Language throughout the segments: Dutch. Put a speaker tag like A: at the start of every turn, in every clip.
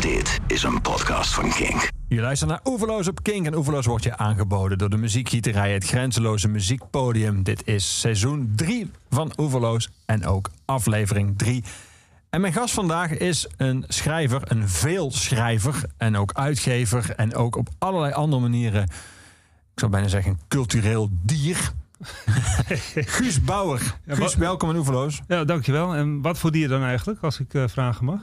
A: Dit is een podcast van Kink.
B: Je luistert naar Oeverloos op Kink. En Oeverloos wordt je aangeboden door de muziekgieterij Het Grenzeloze Muziekpodium. Dit is seizoen 3 van Oeverloos en ook aflevering 3. En mijn gast vandaag is een schrijver, een veelschrijver en ook uitgever. En ook op allerlei andere manieren, ik zou bijna zeggen, een cultureel dier. Guus Bauer. Guus, welkom in Oeverloos.
C: Ja, dankjewel. En wat voor dier dan eigenlijk, als ik eh, vragen mag?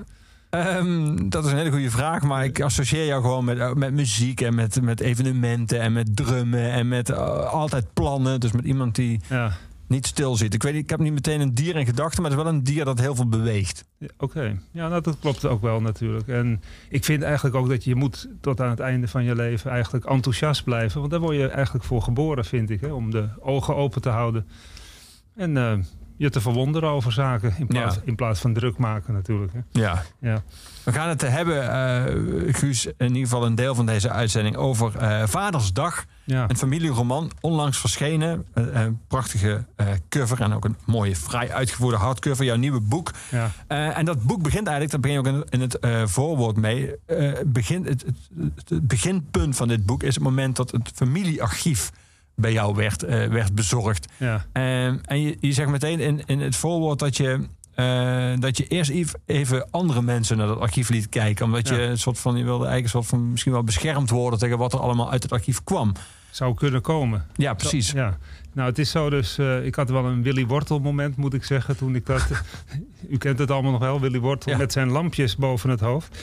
B: Ehm, dat is een hele goede vraag, maar ik associeer jou gewoon met, eh, met muziek en met, met evenementen en met drummen en met eh, altijd plannen. Dus met iemand die
C: Ja,
B: niet stil zit. Ik weet ik heb niet meteen een dier in gedachten, maar het is wel een dier dat heel veel beweegt.
C: ja, oké. Ja, nou, dat klopt ook wel natuurlijk. En ik vind eigenlijk ook dat je moet tot aan het einde van je leven eigenlijk enthousiast blijven. Want daar word je eigenlijk voor geboren, vind ik. Hè? Om de ogen open te houden. En eh, je te verwonderen over zaken. In plaats,
B: Ja.
C: in plaats van druk maken natuurlijk. Hè?
B: Ja.
C: Ja.
B: We gaan het hebben, eh, Guus, in ieder geval een deel van deze uitzending over eh, Vadersdag.
C: Ja.
B: Een familieroman, onlangs verschenen. Een, een prachtige eh, cover en ook een mooie, vrij uitgevoerde hardcover. Jouw nieuwe boek.
C: ja.
B: Eh, en dat boek begint eigenlijk, daar begin je ook in, in het eh, voorwoord mee. eh, begint, het, het, het beginpunt van dit boek is het moment dat het familiearchief bij jou werd, eh, werd bezorgd.
C: ja.
B: Ehm, en je, je zegt meteen in, in het voorwoord dat je, eh, dat je eerst ev- even andere mensen naar dat archief liet kijken. Omdat je een soort van, je wilde eigenlijk een soort van misschien wel beschermd worden tegen wat er allemaal uit het archief kwam.
C: Zou kunnen komen.
B: Ja, precies.
C: Ja, nou het is zo dus, eh, ik had wel een Willy Wortel moment moet ik zeggen toen ik dat, u kent het allemaal nog wel, Willy Wortel
B: Ja.
C: met zijn lampjes boven het hoofd.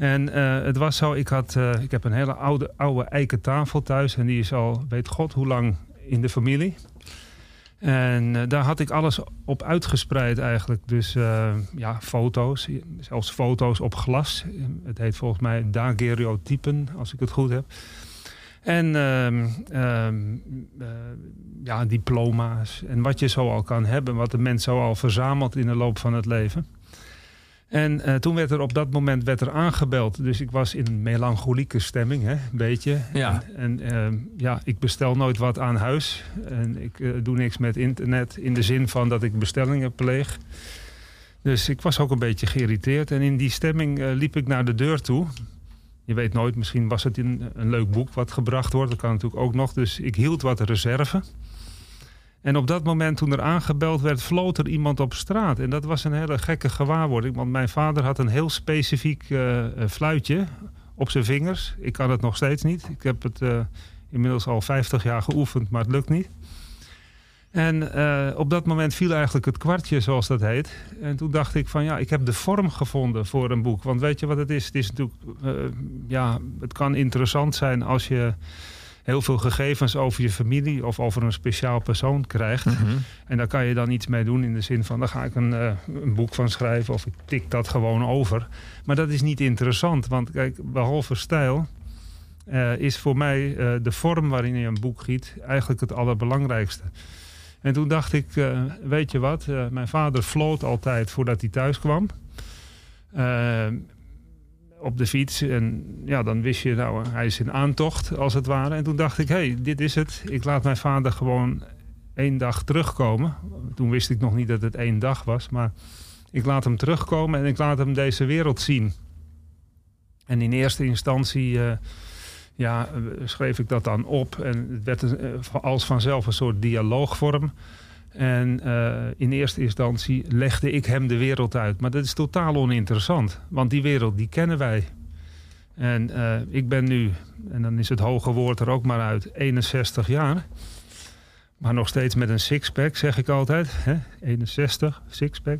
C: En eh, het was zo, ik, had, eh, ik heb een hele oude, oude eiken tafel thuis en die is al, weet god hoe lang in de familie. En eh, daar had ik alles op uitgespreid eigenlijk. Dus ja, foto's, zelfs foto's op glas. Het heet volgens mij daguerreotypen, als ik het goed heb. En ehm, ehm, eh, ja, diploma's en wat je zo al kan hebben, wat de mens zo al verzamelt in de loop van het leven. En eh, toen werd er op dat moment werd er aangebeld. Dus ik was in een melancholieke stemming, hè, een beetje.
B: Ja.
C: En, en ehm, ja, ik bestel nooit wat aan huis. En ik eh, doe niks met internet in de zin van dat ik bestellingen pleeg. Dus ik was ook een beetje geïrriteerd. En in die stemming eh, liep ik naar de deur toe. Je weet nooit, misschien was het in een leuk boek wat gebracht wordt. Dat kan natuurlijk ook nog. Dus ik hield wat reserve. En op dat moment toen er aangebeld werd, floot er iemand op straat. En dat was een hele gekke gewaarwording. Want mijn vader had een heel specifiek eh, eh, fluitje op zijn vingers. Ik kan het nog steeds niet. Ik heb het eh, inmiddels al 50 jaar geoefend, maar het lukt niet. En op dat moment viel eigenlijk het kwartje, zoals dat heet. En toen dacht ik van ja, ik heb de vorm gevonden voor een boek. Want weet je wat het is? Het is natuurlijk, ja, het kan interessant zijn als je heel veel gegevens over je familie of over een speciaal persoon krijgt.
B: Mhm.
C: En daar kan je dan iets mee doen in de zin van, daar ga ik een, eh, een boek van schrijven of ik tik dat gewoon over. Maar dat is niet interessant, want kijk, behalve stijl eh, is voor mij eh, de vorm waarin je een boek giet eigenlijk het allerbelangrijkste. En toen dacht ik, weet je wat, mijn vader floot altijd voordat hij thuis kwam. Op de fiets. En ja, dan wist je, nou, hij is in aantocht, als het ware. En toen dacht ik, hé, hey, dit is het. Ik laat mijn vader gewoon één dag terugkomen. Toen wist ik nog niet dat het één dag was, maar ik laat hem terugkomen en ik laat hem deze wereld zien. En in eerste instantie eh, ja, eh, schreef ik dat dan op en het werd eh, als vanzelf een soort dialoogvorm. En eh, in eerste instantie legde ik hem de wereld uit. Maar dat is totaal oninteressant, want die wereld die kennen wij. En eh, ik ben nu, en dan is het hoge woord er ook maar uit, 61 jaar. Maar nog steeds met een sixpack, zeg ik altijd. Hè? 61, sixpack.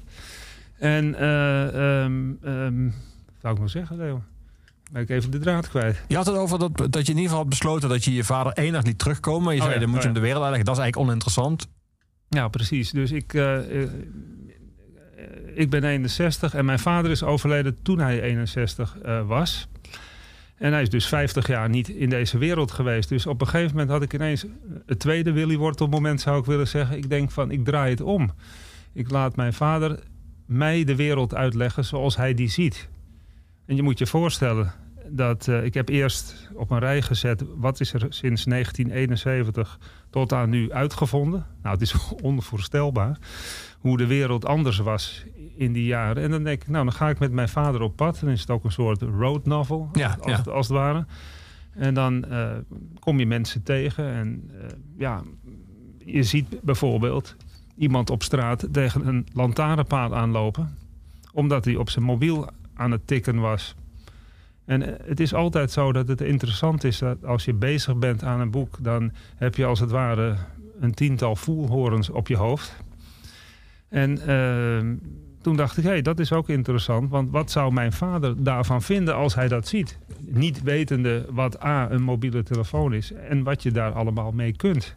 C: En, eh ehm ehm, wat zou ik nog zeggen, Leo? Ben ik even de draad kwijt.
B: Je had het over dat, dat je in ieder geval had besloten dat je je vader dag liet terugkomen. Je
C: Oh
B: zei,
C: ja,
B: dan moet
C: oh
B: je hem
C: ja.
B: de wereld uitleggen. Dat is eigenlijk oninteressant.
C: Ja, precies. Dus ik, eh, eh, ik ben 61 en mijn vader is overleden toen hij 61 eh, was. En hij is dus 50 jaar niet in deze wereld geweest. Dus op een gegeven moment had ik ineens het tweede Willy Wortel moment zou ik willen zeggen. Ik denk van ik draai het om. Ik laat mijn vader mij de wereld uitleggen zoals hij die ziet. En je moet je voorstellen, dat eh, ik heb eerst op een rij gezet... wat is er sinds 1971 tot aan nu uitgevonden. Nou, het is onvoorstelbaar hoe de wereld anders was in die jaren. En dan denk ik, nou, dan ga ik met mijn vader op pad. Dan is het ook een soort road novel,
B: Ja,
C: als,
B: ja.
C: Het, als het ware. En dan eh, kom je mensen tegen. En eh, ja, je ziet bijvoorbeeld iemand op straat tegen een lantaarnpaal aanlopen. Omdat hij op zijn mobiel aan het tikken was. En eh, het is altijd zo dat het interessant is dat als je bezig bent aan een boek, dan heb je als het ware een tiental voelhorens op je hoofd. En ehm, toen dacht ik, hé, hey, dat is ook interessant. Want wat zou mijn vader daarvan vinden als hij dat ziet? Niet wetende wat A, een mobiele telefoon is en wat je daar allemaal mee kunt.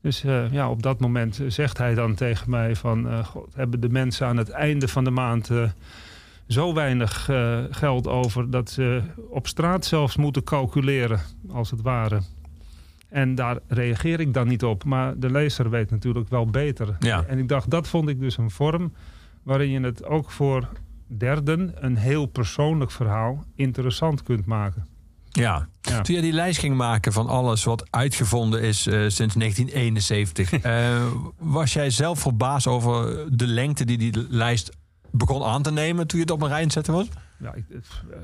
C: Dus eh, ja, op dat moment zegt hij dan tegen mij van... eh, God, hebben de mensen aan het einde van de maand zo weinig eh, geld over... dat ze op straat zelfs moeten calculeren, als het ware. En daar reageer ik dan niet op. Maar de lezer weet natuurlijk wel beter.
B: Ja.
C: En ik dacht, dat vond ik dus een vorm... waarin je het ook voor derden... een heel persoonlijk verhaal interessant kunt maken.
B: Ja.
C: Ja.
B: Toen je die lijst ging maken van alles wat uitgevonden is eh, sinds 1971, eh, was jij zelf verbaasd over de lengte die die lijst begon aan te nemen toen je het op een rij zetten was?
C: Ja, ik, eh,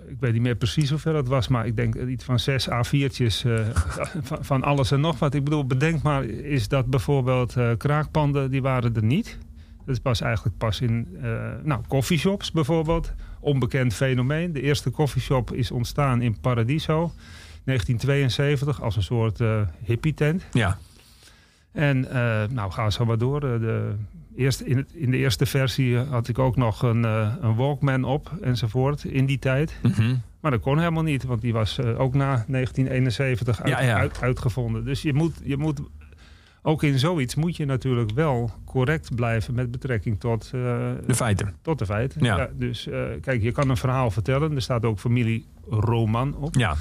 C: ik weet niet meer precies hoeveel het was, maar ik denk iets van zes A4'tjes eh, van, van alles en nog wat. Ik bedoel, bedenk maar, is dat bijvoorbeeld eh, kraakpanden, die waren er niet. Dat was eigenlijk pas in eh nou, coffeeshops bijvoorbeeld. Onbekend fenomeen. De eerste coffeeshop is ontstaan in Paradiso. 1972 als een soort eh hippie-tent.
B: Ja.
C: En nou, ga zo maar door. De eerste, in, het, in de eerste versie had ik ook nog een, eh, een Walkman op enzovoort in die tijd.
B: Mhm.
C: Maar dat kon helemaal niet, want die was eh, ook na 1971 uit,
B: Ja, ja.
C: Uit, uitgevonden. Dus je moet, je moet, ook in zoiets moet je natuurlijk wel correct blijven met betrekking tot, eh,
B: De feiten.
C: tot de feiten.
B: Ja.
C: dus eh, kijk, je kan een verhaal vertellen. Er staat ook familie Roman op.
B: Ja.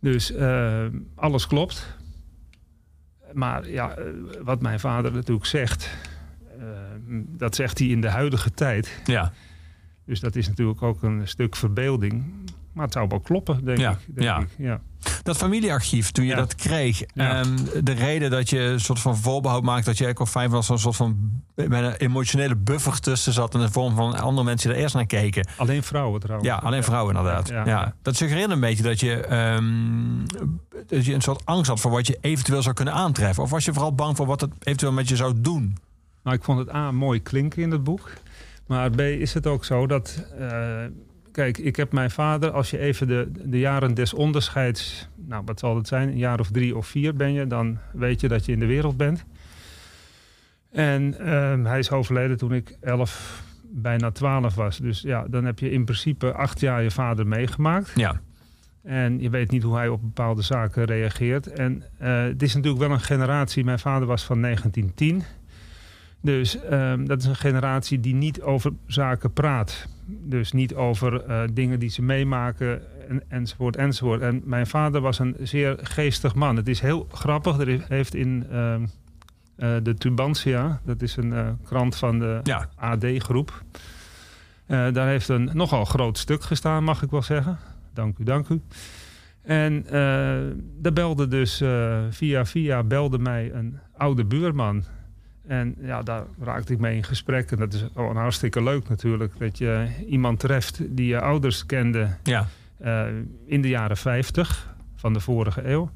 C: Dus eh, alles klopt. Maar ja, eh, wat mijn vader natuurlijk zegt, eh, dat zegt hij in de huidige tijd.
B: Ja.
C: Dus dat is natuurlijk ook een stuk verbeelding. Maar het zou wel kloppen, denk
B: Ja,
C: ik. Denk
B: ja.
C: ik. ja.
B: Dat familiearchief, toen je
C: Ja.
B: dat kreeg, ehm, de reden dat je een soort van voorbehoud maakt dat je ook fijn was, een soort van met een emotionele buffer tussen zat in de vorm van andere mensen die er eerst naar keken.
C: Alleen vrouwen trouwens.
B: Ja, alleen vrouwen inderdaad. Ja. Dat suggereerde een beetje dat je, ehm, dat je een soort angst had voor wat je eventueel zou kunnen aantreffen. Of was je vooral bang voor wat het eventueel met je zou doen?
C: Nou, ik vond het A, mooi klinken in het boek. Maar B, is het ook zo dat... eh, kijk, ik heb mijn vader, als je even de, de jaren des onderscheids... Nou, wat zal het zijn? Een jaar of drie of vier ben je. Dan weet je dat je in de wereld bent. En ehm, hij is overleden toen ik elf, bijna twaalf was. Dus ja, dan heb je in principe acht jaar je vader meegemaakt.
B: Ja,
C: En je weet niet hoe hij op bepaalde zaken reageert. En eh, het is natuurlijk wel een generatie. Mijn vader was van 1910. Dus ehm, dat is een generatie die niet over zaken praat. Dus niet over eh, dingen die ze meemaken en, enzovoort enzovoort. En mijn vader was een zeer geestig man. Het is heel grappig. Er is- heeft in ehm, eh, de Tubantia, dat is een eh, krant van de
B: ja,
C: AD-groep. Daar heeft een nogal groot stuk gestaan, mag ik wel zeggen. Dank u, dank u. En daar belde dus via via belde mij een oude buurman. En ja, daar raakte ik mee in gesprek. En dat is gewoon hartstikke leuk natuurlijk. Dat je iemand treft die je ouders kende
B: ja,
C: eh, in de jaren 50 van de vorige eeuw.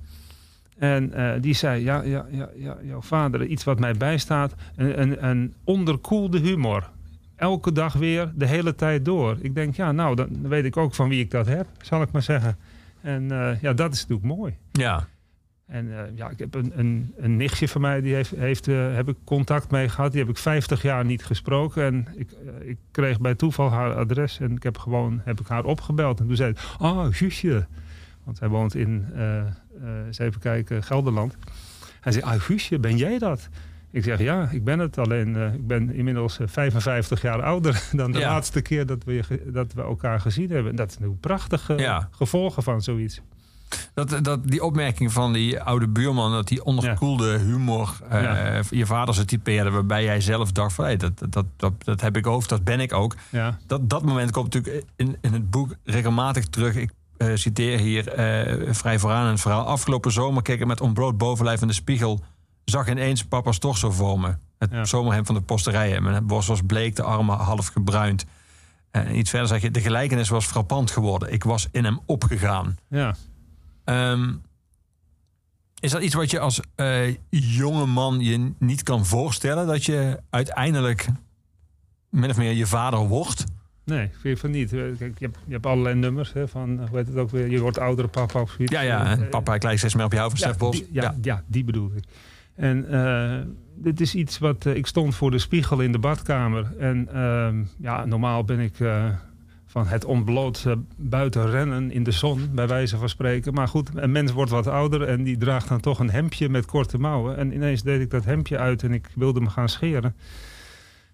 C: En eh, die zei, ja, ja, ja, ja, jouw vader, iets wat mij bijstaat, een, een, een onderkoelde humor. Elke dag weer, de hele tijd door. Ik denk, ja, nou, dan weet ik ook van wie ik dat heb, zal ik maar zeggen. En eh, ja, dat is natuurlijk mooi.
B: ja.
C: En eh, ja, ik heb een, een, een nichtje van mij, die heeft, heeft, eh, heb ik contact mee gehad. Die heb ik 50 jaar niet gesproken. En ik, eh, ik kreeg bij toeval haar adres en ik heb gewoon heb ik haar opgebeld. En toen zei ze, oh, Guusje. Want hij woont in, eens even kijken, Gelderland. Hij zei, ah, Guusje, ben jij dat? Ik zeg, ja, ik ben het. Alleen, ik ben inmiddels eh, 55 jaar ouder dan de
B: Ja.
C: laatste keer dat we, dat we elkaar gezien hebben. En dat is een prachtige
B: Ja.
C: gevolgen van zoiets.
B: Dat, dat, die opmerking van die oude buurman, dat die onderkoelde humor
C: Ja.
B: je vader ze typeerde, waarbij jij zelf dacht van hey, dat, dat, dat, dat heb ik ook, dat ben ik ook.
C: Ja,
B: Dat, dat moment komt natuurlijk in, in het boek regelmatig terug. Ik, eh, citeer hier eh, vrij vooraan in het verhaal. Afgelopen zomer keek ik met ontbloot bovenlijf in de spiegel. Zag ineens papa's toch zo voor me. Het
C: Ja.
B: zomerhemd van de posterijen. Mijn borst was bleek, de armen half gebruind. En iets verder zeg je, de gelijkenis was frappant geworden. Ik was in hem opgegaan.
C: Ja.
B: Ehm, is dat iets wat je als eh, jonge man je niet kan voorstellen? Dat je uiteindelijk min of meer je vader wordt?
C: Nee, vind je van niet. Eh, Kijk, je, hebt, je hebt allerlei nummers hè, van, eh, hoe heet het ook weer, je wordt oudere papa of zoiets.
B: Ja, ja. Papa, ik lijk steeds meer op jou van
C: ja,
B: Stef Bos.
C: die, ja, ja. die bedoel ik. En dit is iets wat... ik stond voor de spiegel in de badkamer. En ehm, ja, normaal ben ik van het ontbloot eh, buiten rennen in de zon, bij wijze van spreken. Maar goed, een mens wordt wat ouder en die draagt dan toch een hemdje met korte mouwen. En ineens deed ik dat hemdje uit en ik wilde me gaan scheren.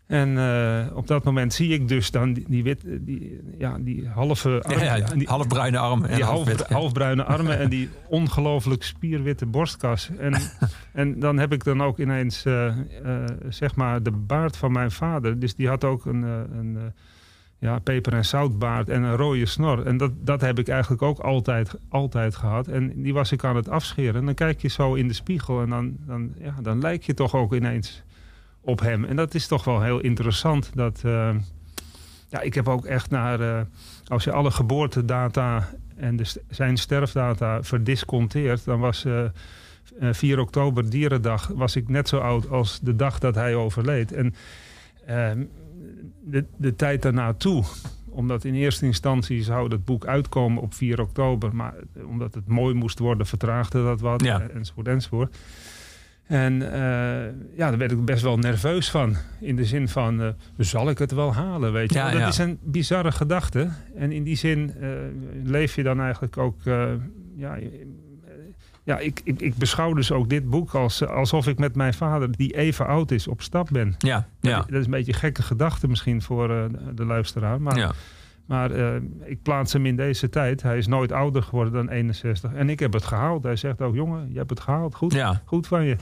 C: En eh, op dat moment zie ik dus dan die, die, wit, die, ja, die halve arm,
B: Ja, ja,
C: die,
B: halfbruine armen en
C: die
B: half
C: halfbruine armen en die ongelooflijk spierwitte borstkas. En, en dan heb ik dan ook ineens, eh, eh, zeg maar, de baard van mijn vader. Dus die had ook een, eh, een eh, ja, peper- en zoutbaard en een rode snor. En dat, dat heb ik eigenlijk ook altijd, altijd gehad. En die was ik aan het afscheren. En dan kijk je zo in de spiegel en dan, dan, ja, dan lijk je toch ook ineens op hem. En dat is toch wel heel interessant. Dat, eh, ja, ik heb ook echt naar... eh, als je alle geboortedata en de, zijn sterfdata verdisconteert... dan was eh, eh, 4 oktober Dierendag was ik net zo oud als de dag dat hij overleed. En ehm, de, de tijd daarna toe omdat in eerste instantie zou het boek uitkomen op 4 oktober. Maar omdat het mooi moest worden, vertraagde dat wat.
B: Ja.
C: eh, Enzovoort, enzovoort. En eh, ja, daar werd ik best wel nerveus van. In de zin van, eh, zal ik het wel halen, weet je
B: Ja?
C: Dat
B: ja.
C: is een bizarre gedachte. En in die zin eh, leef je dan eigenlijk ook... eh, ja, eh, ja ik, ik, ik beschouw dus ook dit boek als, alsof ik met mijn vader... die even oud is, op stap ben.
B: Ja, ja,
C: Dat is een beetje een gekke gedachte misschien voor eh, de- luisteraar. Maar,
B: ja.
C: maar eh, ik plaats hem in deze tijd. Hij is nooit ouder geworden dan 61. En ik heb het gehaald. Hij zegt ook, jongen, je hebt het gehaald. Goed,
B: ja.
C: goed van je.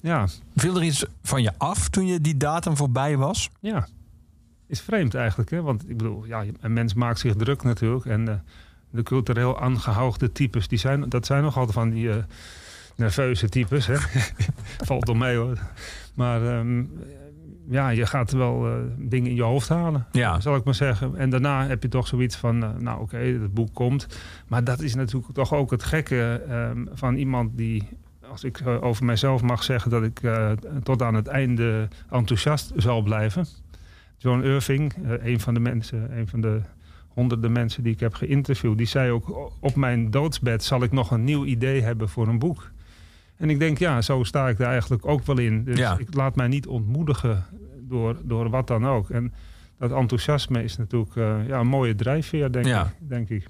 C: Ja,
B: Viel er iets van je af toen je die datum voorbij was?
C: ja. Is vreemd eigenlijk. Hè? Want ik bedoel, ja, een mens maakt zich druk natuurlijk. En eh, de cultureel aangehoogde types, die zijn, dat zijn nog altijd van die eh, nerveuze types. Hè? Valt om mee hoor. Maar ehm, ja, je gaat wel eh, dingen in je hoofd halen.
B: Ja.
C: zal ik maar zeggen. En daarna heb je toch zoiets van, eh, nou oké, het boek komt. Maar dat is natuurlijk toch ook het gekke ehm, van iemand die, als ik over mijzelf mag zeggen, dat ik tot aan het einde enthousiast zal blijven. John Irving, een van de mensen, een van de honderden mensen die ik heb geïnterviewd, die zei ook op mijn doodsbed zal ik nog een nieuw idee hebben voor een boek. En ik denk, ja, zo sta ik daar eigenlijk ook wel in. Dus
B: Ja.
C: ik laat mij niet ontmoedigen door, door wat dan ook. En dat enthousiasme is natuurlijk eh, ja, een mooie drijfveer, denk,
B: Ja.
C: ik, denk ik.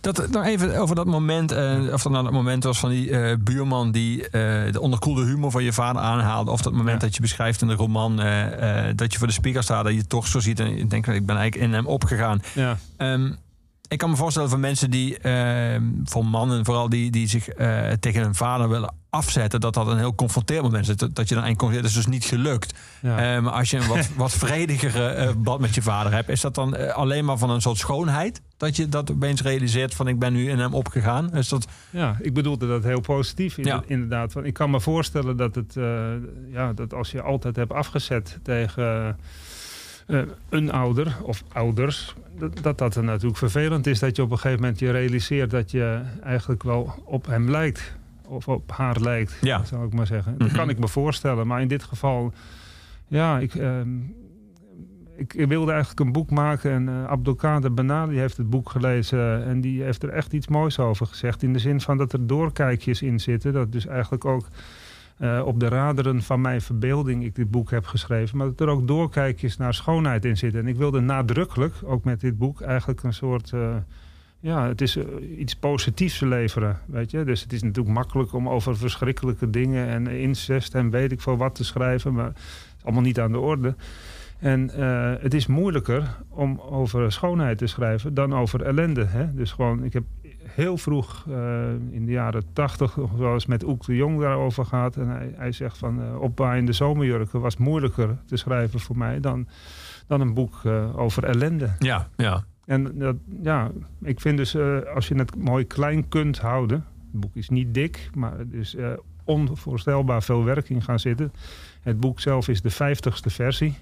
B: Dat, nou even over dat moment, eh, of dat nou dat moment was van die eh, buurman die eh, de onderkoelde humor van je vader aanhaalde. Of dat moment
C: Ja.
B: dat je beschrijft in de roman dat je voor de speaker staat, dat je toch zo ziet. En je denkt, ik ben eigenlijk in hem opgegaan.
C: Ja,
B: Ehm, ik kan me voorstellen van mensen die, ehm, voor mannen vooral, die, die zich eh, tegen hun vader willen afzetten, dat dat een heel confronterend moment is. Dat, dat je dan eigenlijk komt, het is dus niet gelukt.
C: ja.
B: Eh, maar als je een wat, wat vredigere eh, band met je vader hebt, is dat dan eh, alleen maar van een soort schoonheid? Dat je dat opeens realiseert van ik ben nu in hem opgegaan? Is dat,
C: ja, ik bedoelde dat heel positief
B: Ja.
C: inderdaad. Want ik kan me voorstellen dat, het, ja, dat als je altijd hebt afgezet tegen eh, een ouder of ouders, dat, dat er natuurlijk vervelend is. Dat je op een gegeven moment je realiseert dat je eigenlijk wel op hem lijkt. Of op haar lijkt,
B: Ja.
C: zou ik maar zeggen. Dat
B: Mhm.
C: kan ik me voorstellen. Maar in dit geval, ja, ik, ehm, ik, ik wilde eigenlijk een boek maken. En uh, Abdelkader Benali heeft het boek gelezen. En die heeft er echt iets moois over gezegd. In de zin van dat er doorkijkjes in zitten. Dat dus eigenlijk ook uh, op de raderen van mijn verbeelding ik dit boek heb geschreven. Maar dat er ook doorkijkjes naar schoonheid in zitten. En ik wilde nadrukkelijk, ook met dit boek, eigenlijk een soort... Uh, ja, het is uh, iets positiefs leveren, weet je. Dus het is natuurlijk makkelijk om over verschrikkelijke dingen en incest en weet ik veel wat te schrijven, maar het is allemaal niet aan de orde. En het is moeilijker om over schoonheid te schrijven dan over ellende. Hè? Dus gewoon, ik heb heel vroeg uh, in de jaren tachtig, zoals met Oek de Jong daarover gehad. En hij, hij zegt van uh, opwaaiende zomerjurken was moeilijker te schrijven voor mij dan, dan een boek uh, over ellende.
B: Ja, ja.
C: En dat, ja, ik vind dus eh, als je het mooi klein kunt houden. Het boek is niet dik, maar het is eh, onvoorstelbaar veel werk in gaan zitten. Het boek zelf is de vijftigste versie.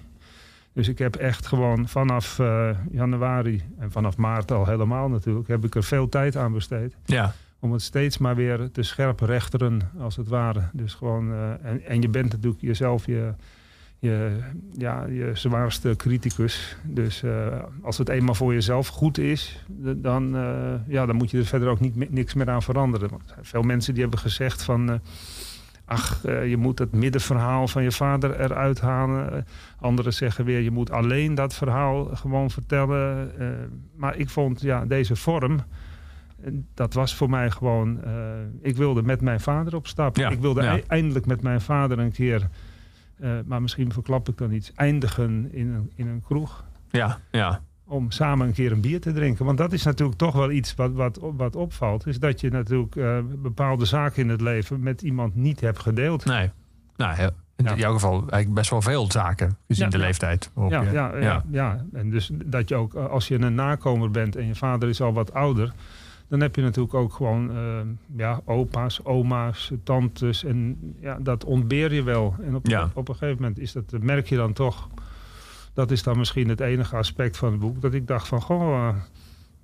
C: Dus ik heb echt gewoon vanaf eh, januari en vanaf maart al helemaal natuurlijk, heb ik er veel tijd aan besteed.
B: Ja.
C: Om het steeds maar weer te scherp rechteren, als het ware. Dus gewoon, eh, en, en je bent natuurlijk jezelf je, je, ja, je zwaarste criticus. Dus eh, als het eenmaal voor jezelf goed is, dan, ja, dan moet je er verder ook niet, niks meer aan veranderen. Want er veel mensen die hebben gezegd van... ach, je moet het middenverhaal van je vader eruit halen. Anderen zeggen weer, je moet alleen dat verhaal gewoon vertellen. Eh, maar ik vond, ja, deze vorm... eh, Dat was voor mij gewoon. eh, ik wilde met mijn vader op stap.
B: Ja,
C: ik wilde
B: ja.
C: ei- eindelijk met mijn vader een keer. maar misschien verklap ik dan iets. Eindigen in een, in een kroeg.
B: Ja, ja.
C: Om samen een keer een bier te drinken. Want dat is natuurlijk toch wel iets wat, wat, wat opvalt. Is dat je natuurlijk bepaalde zaken in het leven met iemand niet hebt gedeeld.
B: Nee. Nou, heel- in
C: Ja.
B: jouw geval eigenlijk best wel veel zaken, gezien
C: Ja,
B: de leeftijd.
C: Ja, ja, ja. Ja, En dus dat je ook, eh, als je een nakomer bent en je vader is al wat ouder, dan heb je natuurlijk ook gewoon eh, ja, opa's, oma's, tantes. En ja, dat ontbeer je wel. En op, op een gegeven moment is dat, merk je dan toch. Dat is dan misschien het enige aspect van het boek. Dat ik dacht van, goh, eh,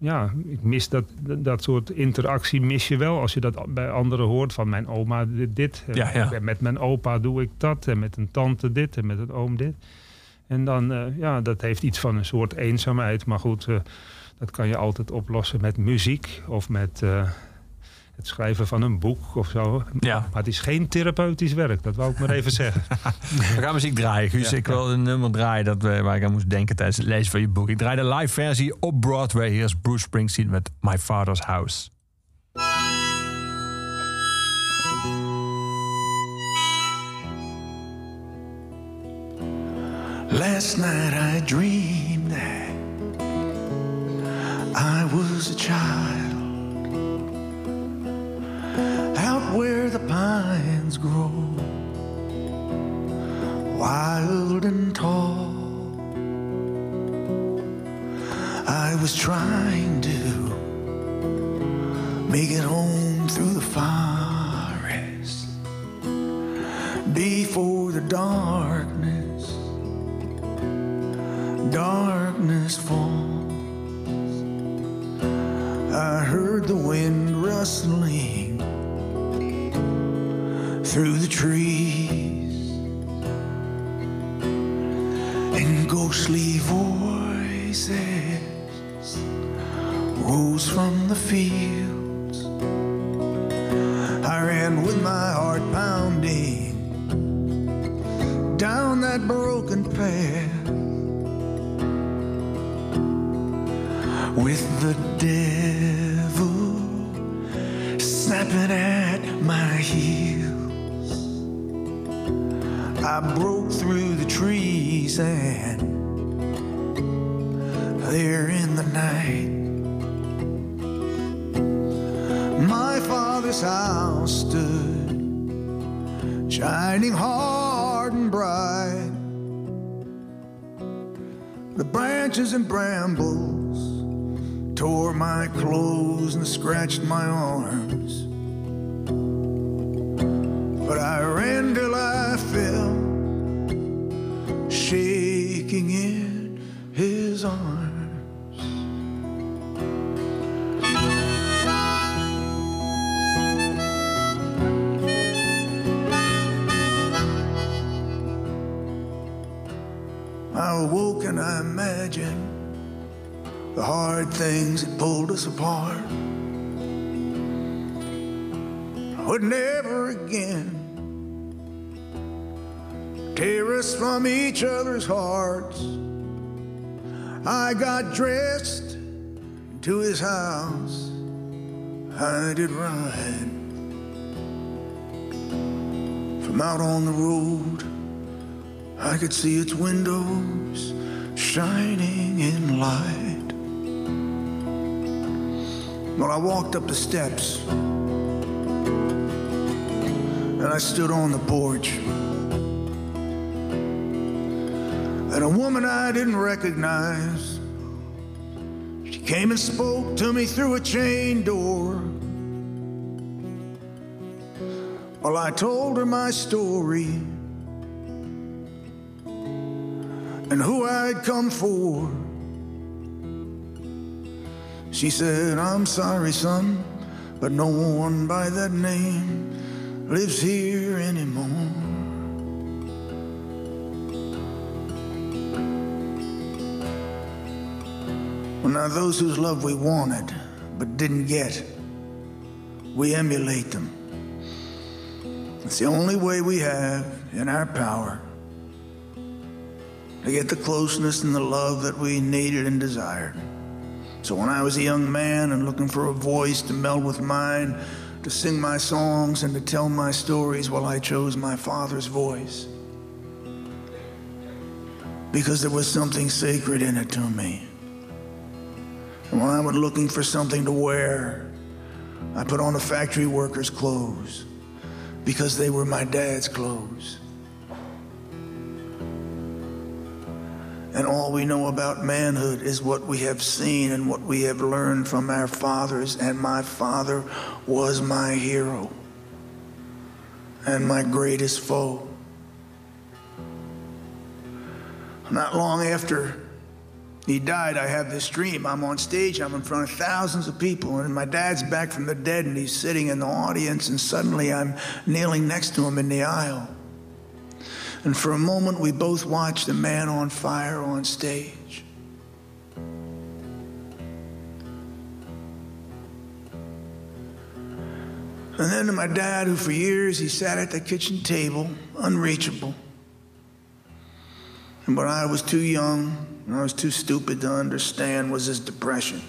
C: ja, ik mis dat, dat soort interactie mis je wel. Als je dat bij anderen hoort van mijn oma dit. dit en
B: Ja.
C: Met mijn opa doe ik dat. En met een tante dit. En met een oom dit. En dan, eh, ja, dat heeft iets van een soort eenzaamheid. Maar goed, eh, dat kan je altijd oplossen met muziek of met eh, het schrijven van een boek of zo.
B: Ja.
C: Maar het is geen therapeutisch werk, dat wou ik maar even zeggen.
B: We gaan muziek draaien, Guus.
C: Ja,
B: ik
C: ja.
B: wil een nummer draaien dat waar ik aan moest denken tijdens het lezen van je boek. Ik draai de live versie op Broadway. Hier is Bruce Springsteen met My Father's House.
A: Last night I dreamed that I was a child where the pines grow wild and tall. I was trying to make it home through the forest before the darkness darkness falls. I heard the wind rustling through the trees, and ghostly voices rose from the fields. I ran with my heart pounding down that broken path with the devil snapping at I broke through the trees and there in the night, my father's house stood shining hard and bright. The branches and brambles tore my clothes and scratched my arms. And I imagine the hard things that pulled us apart would never again tear us from each other's hearts. I got dressed to his house. I did ride from out on the road. I could see its windows shining in light. Well, I walked up the steps and I stood on the porch. And a woman I didn't recognize, she came and spoke to me through a chain door. Well, I told her my story and who I'd come for. She said, I'm sorry, son, but no one by that name lives here anymore. Well, now, those whose love we wanted but didn't get, we emulate them. It's the only way we have in our power to get the closeness and the love that we needed and desired. So when I was a young man and looking for a voice to meld with mine, to sing my songs and to tell my stories, well, I chose my father's voice. Because there was something sacred in it to me. And when I went looking for something to wear, I put on a factory worker's clothes because they were my dad's clothes. And all we know about manhood is what we have seen and what we have learned from our fathers. And my father was my hero and my greatest foe. Not long after he died, I have this dream. I'm on stage, I'm in front of thousands of people, and my dad's back from the dead, and he's sitting in the audience, and suddenly I'm kneeling next to him in the aisle. And for a moment, we both watched a man on fire on stage. And then to my dad, who for years he sat at the kitchen table, unreachable. And what I was too young, and I was too stupid to understand was his depression.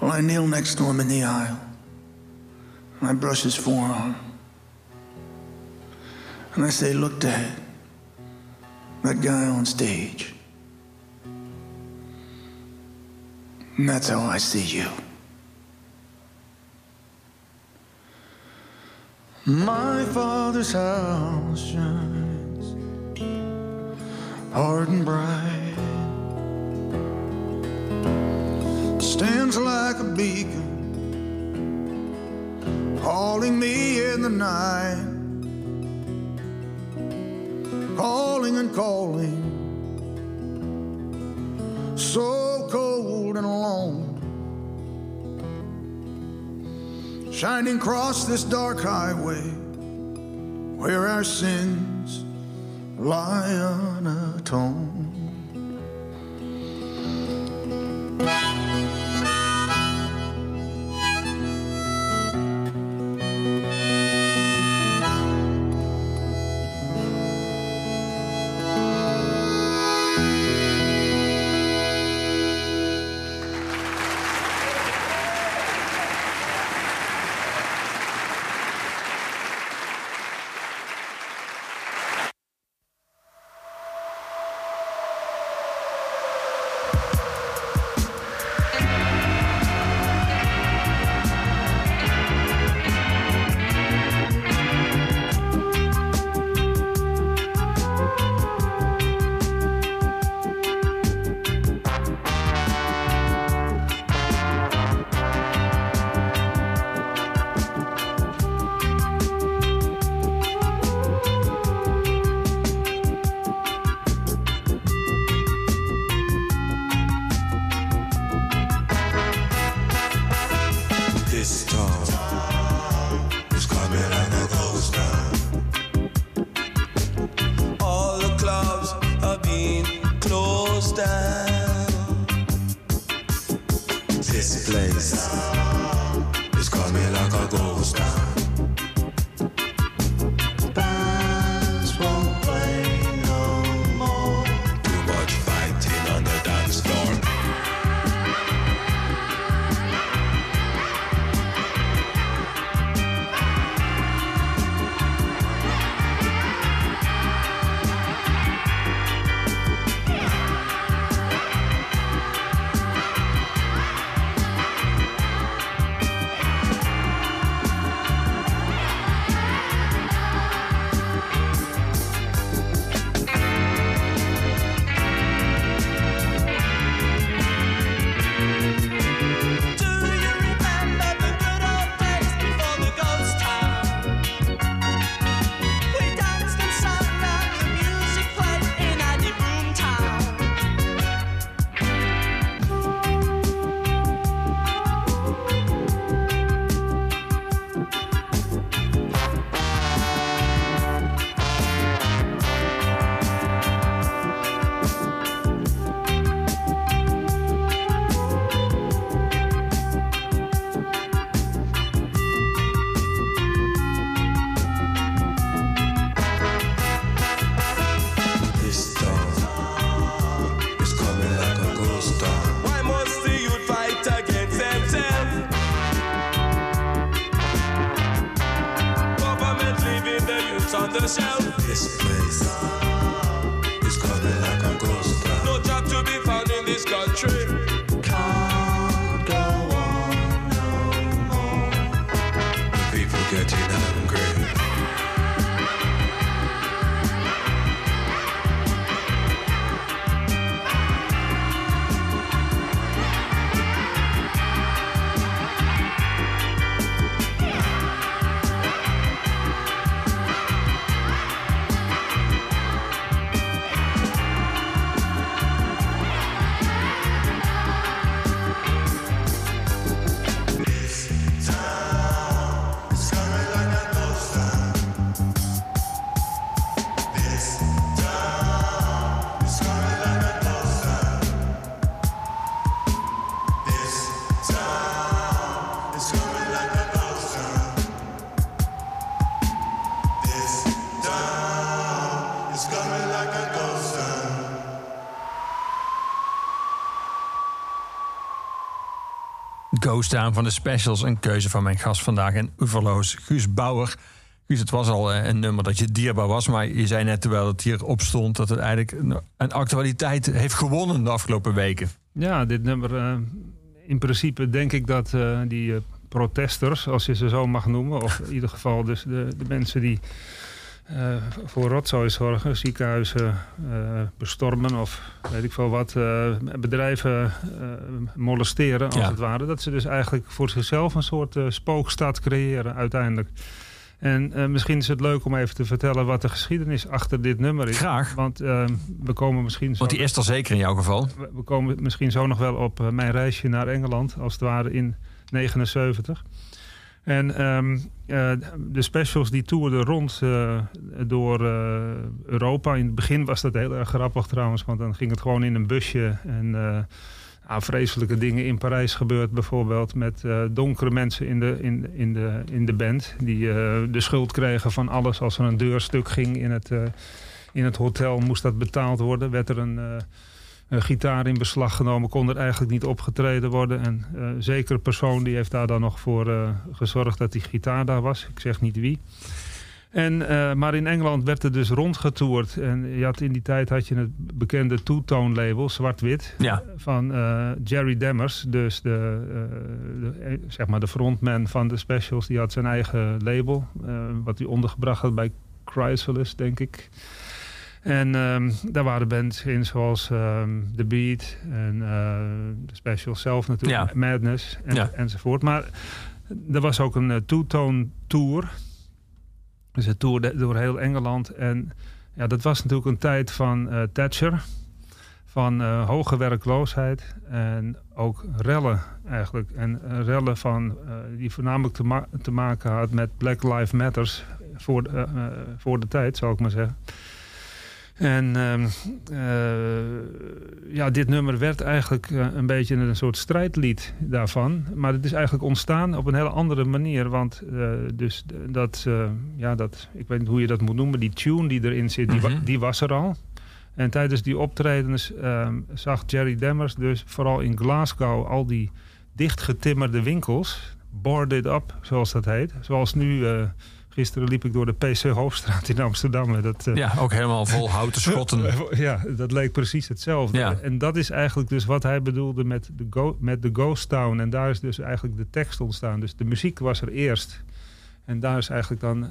A: Well, I kneel next to him in the aisle, and I brush his forearm. And I say, Look, Dad, that guy on stage. And that's how I see you. My father's house shines hard and bright, stands like a beacon, calling me in the night calling and calling, so cold and alone. Shining across this dark highway where our sins lie unatoned.
D: Ghost Town
B: van de Specials. Een keuze van mijn gast vandaag en Uverloos, Guus Bauer. Guus, het was al eh, een nummer dat je dierbaar was. Maar je zei net terwijl het hierop stond... dat het eigenlijk een actualiteit heeft gewonnen de afgelopen weken.
C: Ja, dit nummer... eh, in principe denk ik dat eh, die protesters, als je ze zo mag noemen... of in ieder geval dus de, de mensen die eh, voor rotzooi zorgen... ziekenhuizen eh, bestormen of weet ik veel wat... eh, bedrijven molesteren, als
B: Ja.
C: het ware... dat ze dus eigenlijk voor zichzelf een soort spookstad creëren uiteindelijk... En misschien is het leuk om even te vertellen wat de geschiedenis achter dit nummer is.
B: Graag.
C: Want we komen misschien zo,
B: Want die is er zeker in jouw geval.
C: we we komen misschien zo nog wel op mijn reisje naar Engeland, als het ware in 79. En ehm, eh, de specials die toerden rond eh, door eh, Europa. In het begin was dat heel erg grappig trouwens, want dan ging het gewoon in een busje. En vreselijke dingen in Parijs gebeurd bijvoorbeeld met donkere mensen in de, in, in, de, in de band. Die de schuld kregen van alles. Als er een deur stuk ging in het, in het hotel moest dat betaald worden. Werd er een... een gitaar in beslag genomen, kon er eigenlijk niet opgetreden worden. En eh zekere persoon die heeft daar dan nog voor eh, gezorgd dat die gitaar daar was. Ik zeg niet wie. En, eh, maar in Engeland werd er dus rondgetoerd. En je had, in die tijd had je het bekende two-tone label, zwart-wit,
B: Ja.
C: van Jerry Demmers. Dus de, de, zeg maar de frontman van de specials, die had zijn eigen label. wat hij ondergebracht had bij Chrysalis, denk ik. En ehm, daar waren bands in zoals ehm, The Beat en eh, de specials zelf natuurlijk,
B: Ja.
C: Madness en,
B: Ja.
C: enzovoort. Maar er was ook een eh, two-tone tour. Dus een tour de- door heel Engeland. En ja, dat was natuurlijk een tijd van eh, Thatcher. Van hoge werkloosheid en ook rellen eigenlijk. En rellen van, die voornamelijk te, ma- te maken had met Black Lives Matters voor, voor de tijd, zou ik maar zeggen. En ehm, eh, ja, dit nummer werd eigenlijk eh, een beetje een soort strijdlied daarvan. Maar het is eigenlijk ontstaan op een hele andere manier. Want eh, dus dat, ja, dat, ik weet niet hoe je dat moet noemen, die tune die erin zit, die,
B: Mhm.
C: die was er al. En tijdens die optredens ehm, zag Jerry Demmers dus vooral in Glasgow al die dichtgetimmerde winkels, boarded up, zoals dat heet. Zoals nu, gisteren liep ik door de PC Hoofdstraat in Amsterdam. en Dat, eh,
B: Ja, ook helemaal vol houten schotten.
C: ja, dat leek precies hetzelfde.
B: Ja.
C: En dat is eigenlijk dus wat hij bedoelde met de, go met de Ghost Town. En daar is dus eigenlijk de tekst ontstaan. Dus de muziek was er eerst. En daar is eigenlijk dan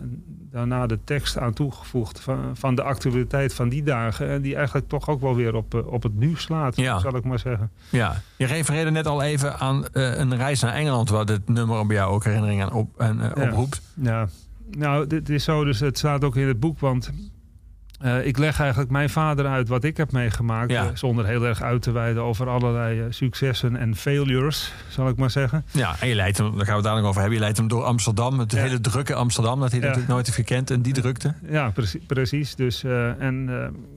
C: daarna de tekst aan toegevoegd van, van de actualiteit van die dagen. En die eigenlijk toch ook wel weer op, eh, op het nu slaat,
B: Ja.
C: zal ik maar zeggen.
B: Ja, je refereerde net al even aan eh, een reis naar Engeland... waar dit nummer bij jou ook herinneringen aan op, en,
C: Ja.
B: oproept.
C: Ja, nou, dit is zo, dus het staat ook in het boek, want eh, ik leg eigenlijk mijn vader uit wat ik heb meegemaakt,
B: Ja.
C: eh, zonder heel erg uit te wijden over allerlei eh, successen en failures, zal ik maar zeggen.
B: Ja, en je leidt hem, daar gaan we het dadelijk over hebben... je leidt hem door Amsterdam, het
C: Ja.
B: hele drukke Amsterdam... dat hij
C: Ja.
B: natuurlijk nooit heeft gekend en die drukte.
C: Ja, precie- precies. Dus, en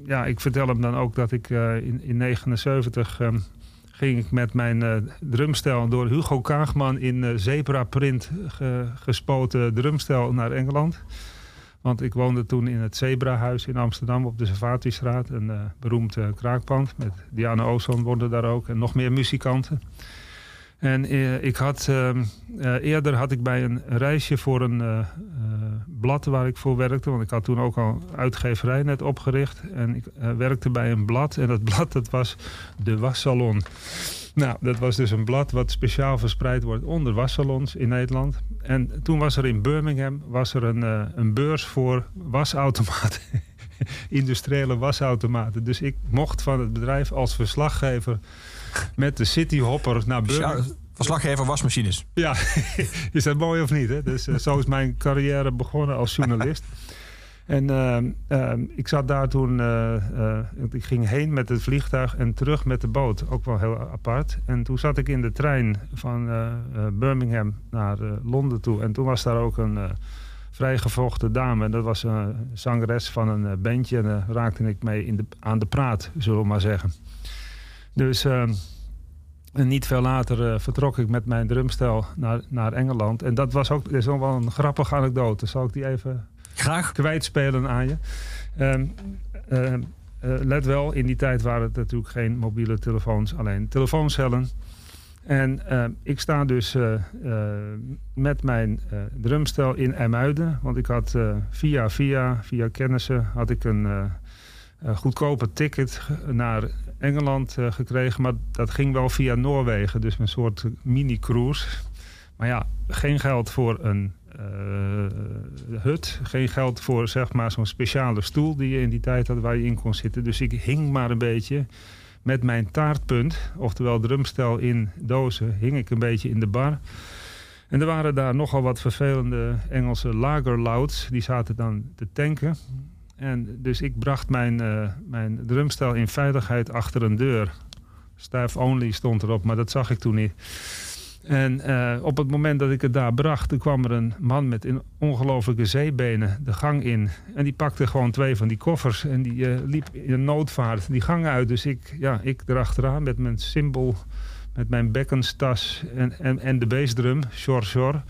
C: ja, ik vertel hem dan ook dat ik in, in 79 ehm, ging ik met mijn eh, drumstel door Hugo Kaagman in eh, zebra print ge- gespoten drumstel naar Engeland. Want ik woonde toen in het Zebrahuis in Amsterdam op de Savatistraat. Een eh, beroemd eh, kraakpand. Met Diana Ozon woonde daar ook. En nog meer muzikanten. En eh, ik had, ehm, eh, eerder had ik bij een reisje voor een eh, blad waar ik voor werkte. Want ik had toen ook al uitgeverij net opgericht. En ik werkte bij een blad. En dat blad dat was de wassalon. Nou, dat was dus een blad wat speciaal verspreid wordt onder wassalons in Nederland. En toen was er in Birmingham was er een, een beurs voor wasautomaten. Industriële wasautomaten. Dus ik mocht van het bedrijf als verslaggever met de cityhopper naar Birmingham.
B: Ja, verslaggever wasmachines.
C: Ja, is dat mooi of niet? Hè? Dus eh, zo is mijn carrière begonnen als journalist. En ehm, ehm, ik zat daar toen, eh, eh, ik ging heen met het vliegtuig en terug met de boot. Ook wel heel apart. En toen zat ik in de trein van Birmingham naar Londen toe. En toen was daar ook een vrijgevochten dame. En dat was een zangeres van een eh, bandje. En daar raakte ik mee in de, aan de praat, zullen we maar zeggen. Dus... en niet veel later eh, vertrok ik met mijn drumstel naar, naar Engeland. En dat was ook dat is nog wel een grappige anekdote. Zal ik die even
B: Graag.
C: kwijtspelen aan je? Eh, let wel, in die tijd waren het natuurlijk geen mobiele telefoons, alleen telefooncellen. En ehm, ik sta dus eh, eh, met mijn eh, drumstel in Emuiden. Want ik had eh, via, via, via kennissen had ik een eh, eh, goedkope ticket naar Engeland eh, gekregen. Maar dat ging wel via Noorwegen. Dus een soort mini-cruise. Maar ja, geen geld voor een eh, hut. Geen geld voor zeg maar zo'n speciale stoel die je in die tijd had waar je in kon zitten. Dus ik hing maar een beetje met mijn taartpunt, oftewel drumstel in dozen, hing ik een beetje in de bar. En er waren daar nogal wat vervelende Engelse lagerlouds. Die zaten dan te tanken. En dus ik bracht mijn, eh, mijn drumstel in veiligheid achter een deur. Staff only stond erop, maar dat zag ik toen niet. En eh, op het moment dat ik het daar bracht, toen kwam er een man met ongelofelijke zeebenen de gang in. En die pakte gewoon twee van die koffers en die eh, liep in een noodvaart die gang uit. Dus ik, ja, ik erachteraan met mijn symbool, met mijn bekkenstas en, en, en de bassdrum, Shor Shor.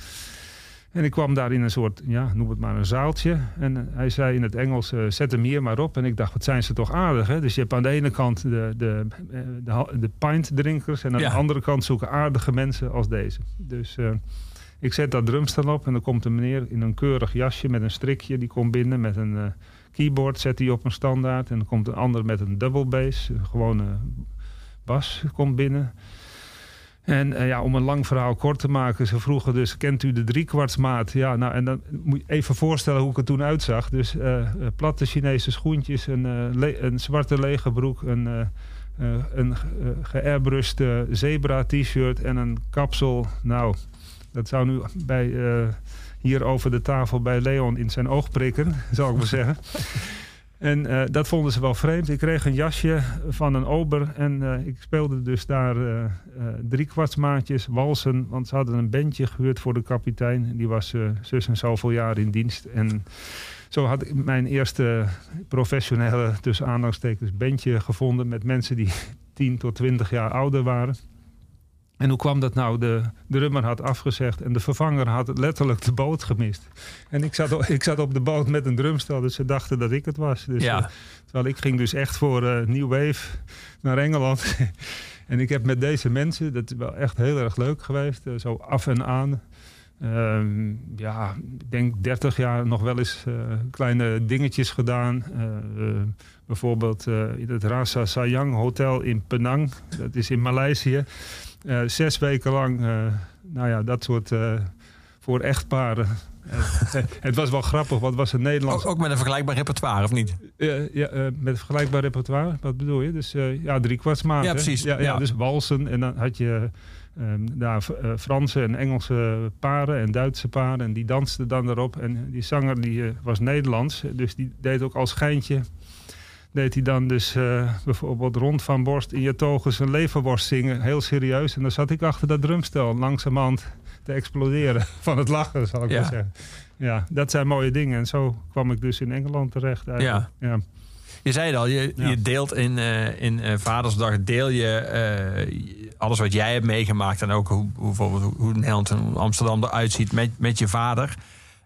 C: En ik kwam daar in een soort, ja, noem het maar een zaaltje. En eh, hij zei in het Engels, eh, zet hem hier maar op. En ik dacht, wat zijn ze toch aardig, hè? Dus je hebt aan de ene kant de, de, eh, de, de pintdrinkers... en aan
B: Ja.
C: de andere kant zoeken aardige mensen als deze. Dus ik zet dat drumstel op en dan komt een meneer in een keurig jasje... met een strikje, die komt binnen met een keyboard, zet hij op een standaard. En dan komt een ander met een double bass, een gewone bas, komt binnen... En eh, ja, om een lang verhaal kort te maken, ze vroegen dus, kent u de driekwartsmaat? Ja, nou, en dan moet je even voorstellen hoe ik er toen uitzag. Dus eh, eh, platte Chinese schoentjes, een, een zwarte lege broek, een, een ge- geairbrushed eh, zebra t-shirt en een kapsel. Nou, dat zou nu bij, hier over de tafel bij Leon in zijn oog prikken, zal ik maar zeggen. En eh, dat vonden ze wel vreemd. Ik kreeg een jasje van een ober en eh, ik speelde dus daar eh eh driekwartsmaatjes, walsen. Want ze hadden een bandje gehuurd voor de kapitein. Die was zus en zoveel jaar in dienst. En zo had ik mijn eerste professionele, tussen aanhalingstekens, bandje gevonden... met mensen die 10 tot 20 jaar ouder waren. En hoe kwam dat nou? De drummer had afgezegd en de vervanger had letterlijk de boot gemist. En ik zat, o- ik zat op de boot met een drumstel, dus ze dachten dat ik het was. Dus,
B: Ja.
C: eh, terwijl ik ging dus echt voor eh New Wave naar Engeland. en ik heb met deze mensen, dat is wel echt heel erg leuk geweest, eh, zo af en aan. Ehm, ja, ik denk 30 jaar nog wel eens kleine dingetjes gedaan. Eh, eh, bijvoorbeeld eh, in het Rasa Sayang Hotel in Penang. Dat is in Maleisië. Eh, zes weken lang, eh, nou ja, dat soort eh, voor echtparen. Eh, het was wel grappig, want het was een Nederlands...
B: Ook, ook met een vergelijkbaar repertoire, of niet?
C: Eh, ja, eh, met vergelijkbaar repertoire, wat bedoel je? Dus eh, ja, drie kwartsmaat.
B: Ja, precies.
C: Ja, ja,
B: Ja.
C: dus walsen en dan had je ehm, daar eh, Franse en Engelse paren en Duitse paren. En die dansten dan erop. En die zanger die, eh, was Nederlands, dus die deed ook als schijntje... deed hij dan dus eh, bijvoorbeeld rond van borst in je togen zijn leverworst zingen. Heel serieus. En dan zat ik achter dat drumstel langzamerhand te exploderen van het lachen, zal ik
B: Ja.
C: maar zeggen. Ja, dat zijn mooie dingen. En zo kwam ik dus in Engeland terecht eigenlijk. ja.
B: Je zei het al, je,
C: Ja.
B: je deelt in, eh, in eh, Vadersdag deel je eh, alles wat jij hebt meegemaakt en ook hoe, bijvoorbeeld hoe, hoe Nederland en Amsterdam eruit ziet met, met je vader.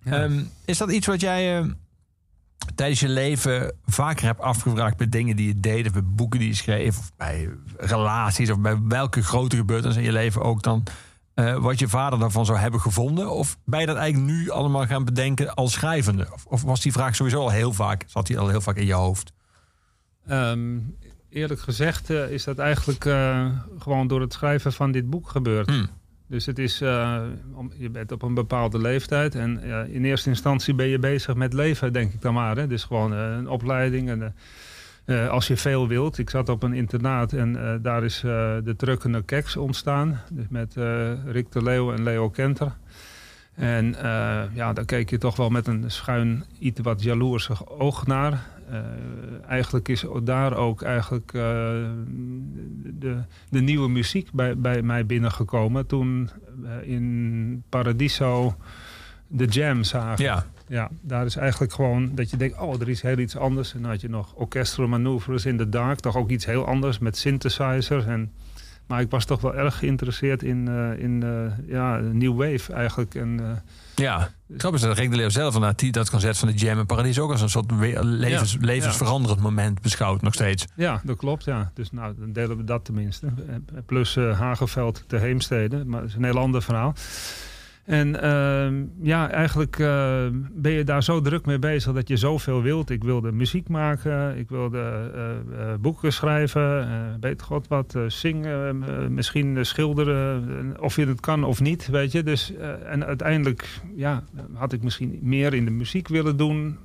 C: Ja.
B: Ehm, is dat iets wat jij tijdens je leven vaker hebt afgevraagd bij dingen die je deed, of bij boeken die je schreef, of bij relaties, of bij welke grote gebeurtenis in je leven ook dan, eh, wat je vader daarvan zou hebben gevonden? Of ben je dat eigenlijk nu allemaal gaan bedenken als schrijvende? Of, of was die vraag sowieso al heel vaak, zat die al heel vaak in je hoofd?
C: Ehm, eerlijk gezegd eh, is dat eigenlijk eh, gewoon door het schrijven van dit boek gebeurd.
B: Hmm.
C: Dus het is, eh, om, je bent op een bepaalde leeftijd en in eerste instantie ben je bezig met leven, denk ik dan maar. Hè? Dus gewoon eh, een opleiding en eh, als je veel wilt. Ik zat op een internaat en daar is de drukkende keks ontstaan. Dus met Rick de Leeuw en Leo Kenter. En ja, daar keek je toch wel met een schuin, iets wat jaloersig oog naar. Eh, eigenlijk is daar ook eigenlijk eh, de, de nieuwe muziek bij, bij mij binnengekomen. Toen eh, in Paradiso de Jam zagen.
B: Ja,
C: Ja, daar is eigenlijk gewoon dat je denkt, oh, er is heel iets anders. En dan had je nog Orchestral Maneuvers in the Dark, toch ook iets heel anders met synthesizers. En, maar ik was toch wel erg geïnteresseerd in, eh, in ja, New Wave eigenlijk. En,
B: ja. Grappig is dat Rick de Leeuw zelf die dat concept van de Jam en Paradies ook als een soort levens,
C: Ja,
B: levensveranderend moment beschouwt nog steeds.
C: ja, dat klopt, ja. Dus nou, dan delen we dat tenminste. Eh, Plus eh, Hageveld te Heemstede, maar dat is een heel ander verhaal. En ehm, ja, eigenlijk eh, ben je daar zo druk mee bezig dat je zoveel wilt. Ik wilde muziek maken, ik wilde eh, eh, boeken schrijven, eh weet god wat, zingen, misschien schilderen, of je het kan of niet, weet je. Dus, en uiteindelijk ja, had ik misschien meer in de muziek willen doen.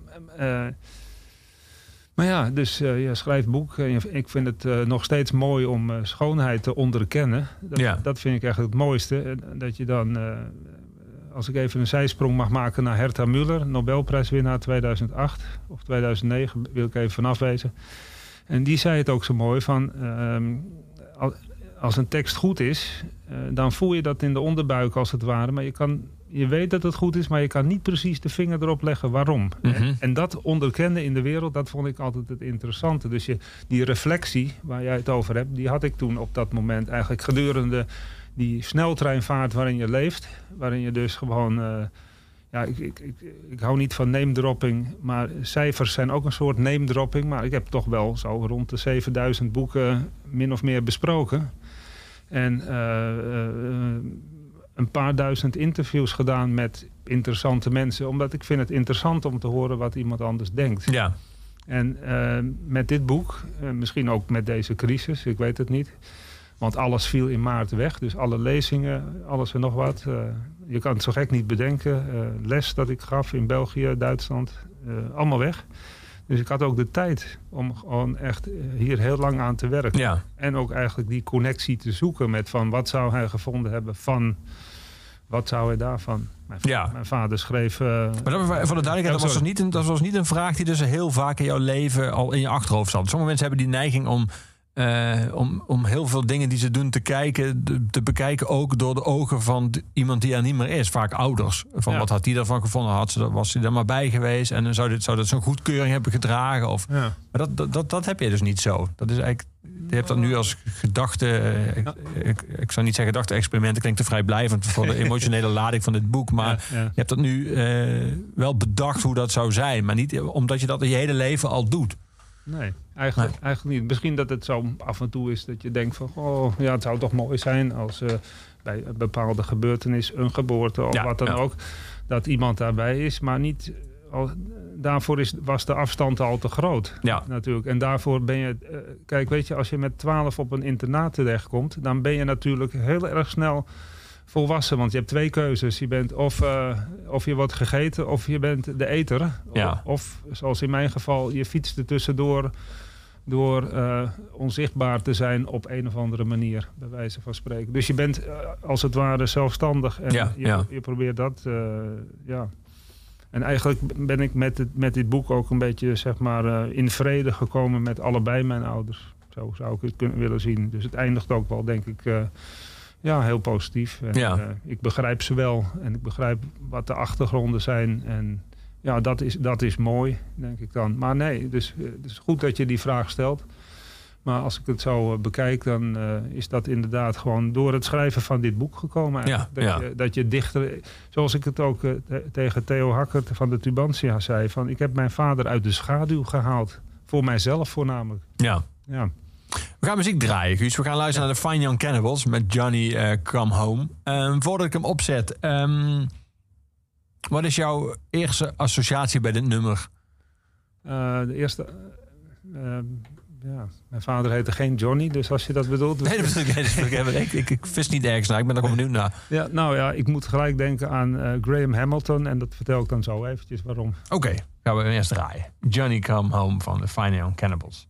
C: Maar ja, dus je schrijft boek. En ik vind het nog steeds mooi om schoonheid te onderkennen. Dat,
B: Ja.
C: dat vind ik eigenlijk het mooiste. Dat je dan, als ik even een zijsprong mag maken naar Herta Müller, Nobelprijswinnaar 2008 of 2009, wil ik even vanaf wezen. En die zei het ook zo mooi van, ehm, al- als een tekst goed is, eh, dan voel je dat in de onderbuik als het ware. Maar je, kan, je weet dat het goed is, maar je kan niet precies de vinger erop leggen waarom.
B: Mhm.
C: En, en dat onderkennen in de wereld, dat vond ik altijd het interessante. Dus je, die reflectie waar jij het over hebt, die had ik toen op dat moment eigenlijk gedurende die sneltreinvaart waarin je leeft. Waarin je dus gewoon... eh, ja, ik, ik, ik, ik hou niet van name dropping, maar cijfers zijn ook een soort name dropping. Maar ik heb toch wel zo rond de 7000 boeken min of meer besproken. En eh, eh, een paar duizend interviews gedaan met interessante mensen. Omdat ik vind het interessant om te horen wat iemand anders denkt.
B: Ja,
C: En met dit boek, misschien ook met deze crisis, ik weet het niet. Want alles viel in maart weg. Dus alle lezingen, alles en nog wat. Eh, je kan het zo gek niet bedenken. Eh, les dat ik gaf in België, Duitsland, eh, allemaal weg. Dus ik had ook de tijd om gewoon echt hier heel lang aan te werken.
B: ja.
C: En ook eigenlijk die connectie te zoeken met van wat zou hij gevonden hebben van wat zou hij daarvan. Mijn,
B: Ja.
C: mijn vader schreef.
B: Maar dat, voor de duidelijkheid, dat, was dus niet een, dat was niet een vraag die dus heel vaak in jouw leven al in je achterhoofd zat. Sommige mensen hebben die neiging om, eh, om, om heel veel dingen die ze doen te kijken, te bekijken ook door de ogen van iemand die er niet meer is. Vaak ouders. Van
C: Ja.
B: wat had die daarvan gevonden? Had ze, was hij er maar bij geweest? En dan zou, dit, zou dat zo'n goedkeuring hebben gedragen? Of,
C: ja.
B: maar dat, dat, dat, dat heb je dus niet zo. Dat is eigenlijk, je hebt dat nu als gedachte. eh, ik, ik, ik zou niet zeggen gedachte-experiment. klinkt te vrijblijvend voor de emotionele lading van dit boek. Maar
C: Ja,
B: je hebt dat nu eh, wel bedacht hoe dat zou zijn. Maar niet omdat je dat je hele leven al doet.
C: Nee, eigenlijk, eigenlijk niet. Misschien dat het zo af en toe is dat je denkt van... Oh, ja, het zou toch mooi zijn als eh, bij een bepaalde gebeurtenis, een geboorte of
B: Ja,
C: wat dan
B: ja.
C: ook... dat iemand daarbij is, maar niet... Al, daarvoor is, was de afstand al te groot.
B: Ja.
C: Natuurlijk. En daarvoor ben je... eh, kijk, weet je, als je met 12 op een internaat terechtkomt... dan ben je natuurlijk heel erg snel volwassen. Want je hebt twee keuzes. Je bent of, eh, of je wordt gegeten of je bent de eter.
B: Ja.
C: Of, zoals in mijn geval, je fietst er tussendoor... door eh, onzichtbaar te zijn op een of andere manier, bij wijze van spreken. Dus je bent eh, als het ware zelfstandig en
B: Ja,
C: je,
B: ja.
C: je probeert dat, eh, ja... En eigenlijk ben ik met, het, met dit boek ook een beetje zeg maar, in vrede gekomen met allebei mijn ouders. Zo zou ik het kunnen willen zien. Dus het eindigt ook wel, denk ik, ja, heel positief. En,
B: Ja.
C: ik begrijp ze wel en ik begrijp wat de achtergronden zijn. En ja, dat is, dat is mooi, denk ik dan. Maar nee, dus, eh, het is goed dat je die vraag stelt. Maar als ik het zo eh, bekijk, dan eh, is dat inderdaad gewoon door het schrijven van dit boek gekomen.
E: Ja,
C: dat,
E: ja.
C: Je, dat je dichter, zoals ik het ook eh, te- tegen Theo Hakkert van de Tubantia zei, van ik heb mijn vader uit de schaduw gehaald. Voor mijzelf voornamelijk.
E: Ja.
C: Ja.
E: We gaan muziek draaien, Guus. We gaan luisteren naar de Fine Young Cannibals met Johnny eh, Come Home. Ehm, voordat ik hem opzet, ehm, wat is jouw eerste associatie bij dit nummer?
C: Eh, de eerste. eh, eh, ja, mijn vader heette geen Johnny, dus als je dat bedoelt.
E: Nee, dat bedoel ik, dat bedoel ik, ik, vis niet ergens naar. Ik ben er gewoon benieuwd naar.
C: Ja, nou ja, ik moet gelijk denken aan Graham Hamilton en dat vertel ik dan zo eventjes waarom.
E: Oké, gaan we eerst draaien. Johnny Come Home van de Fine Young Cannibals.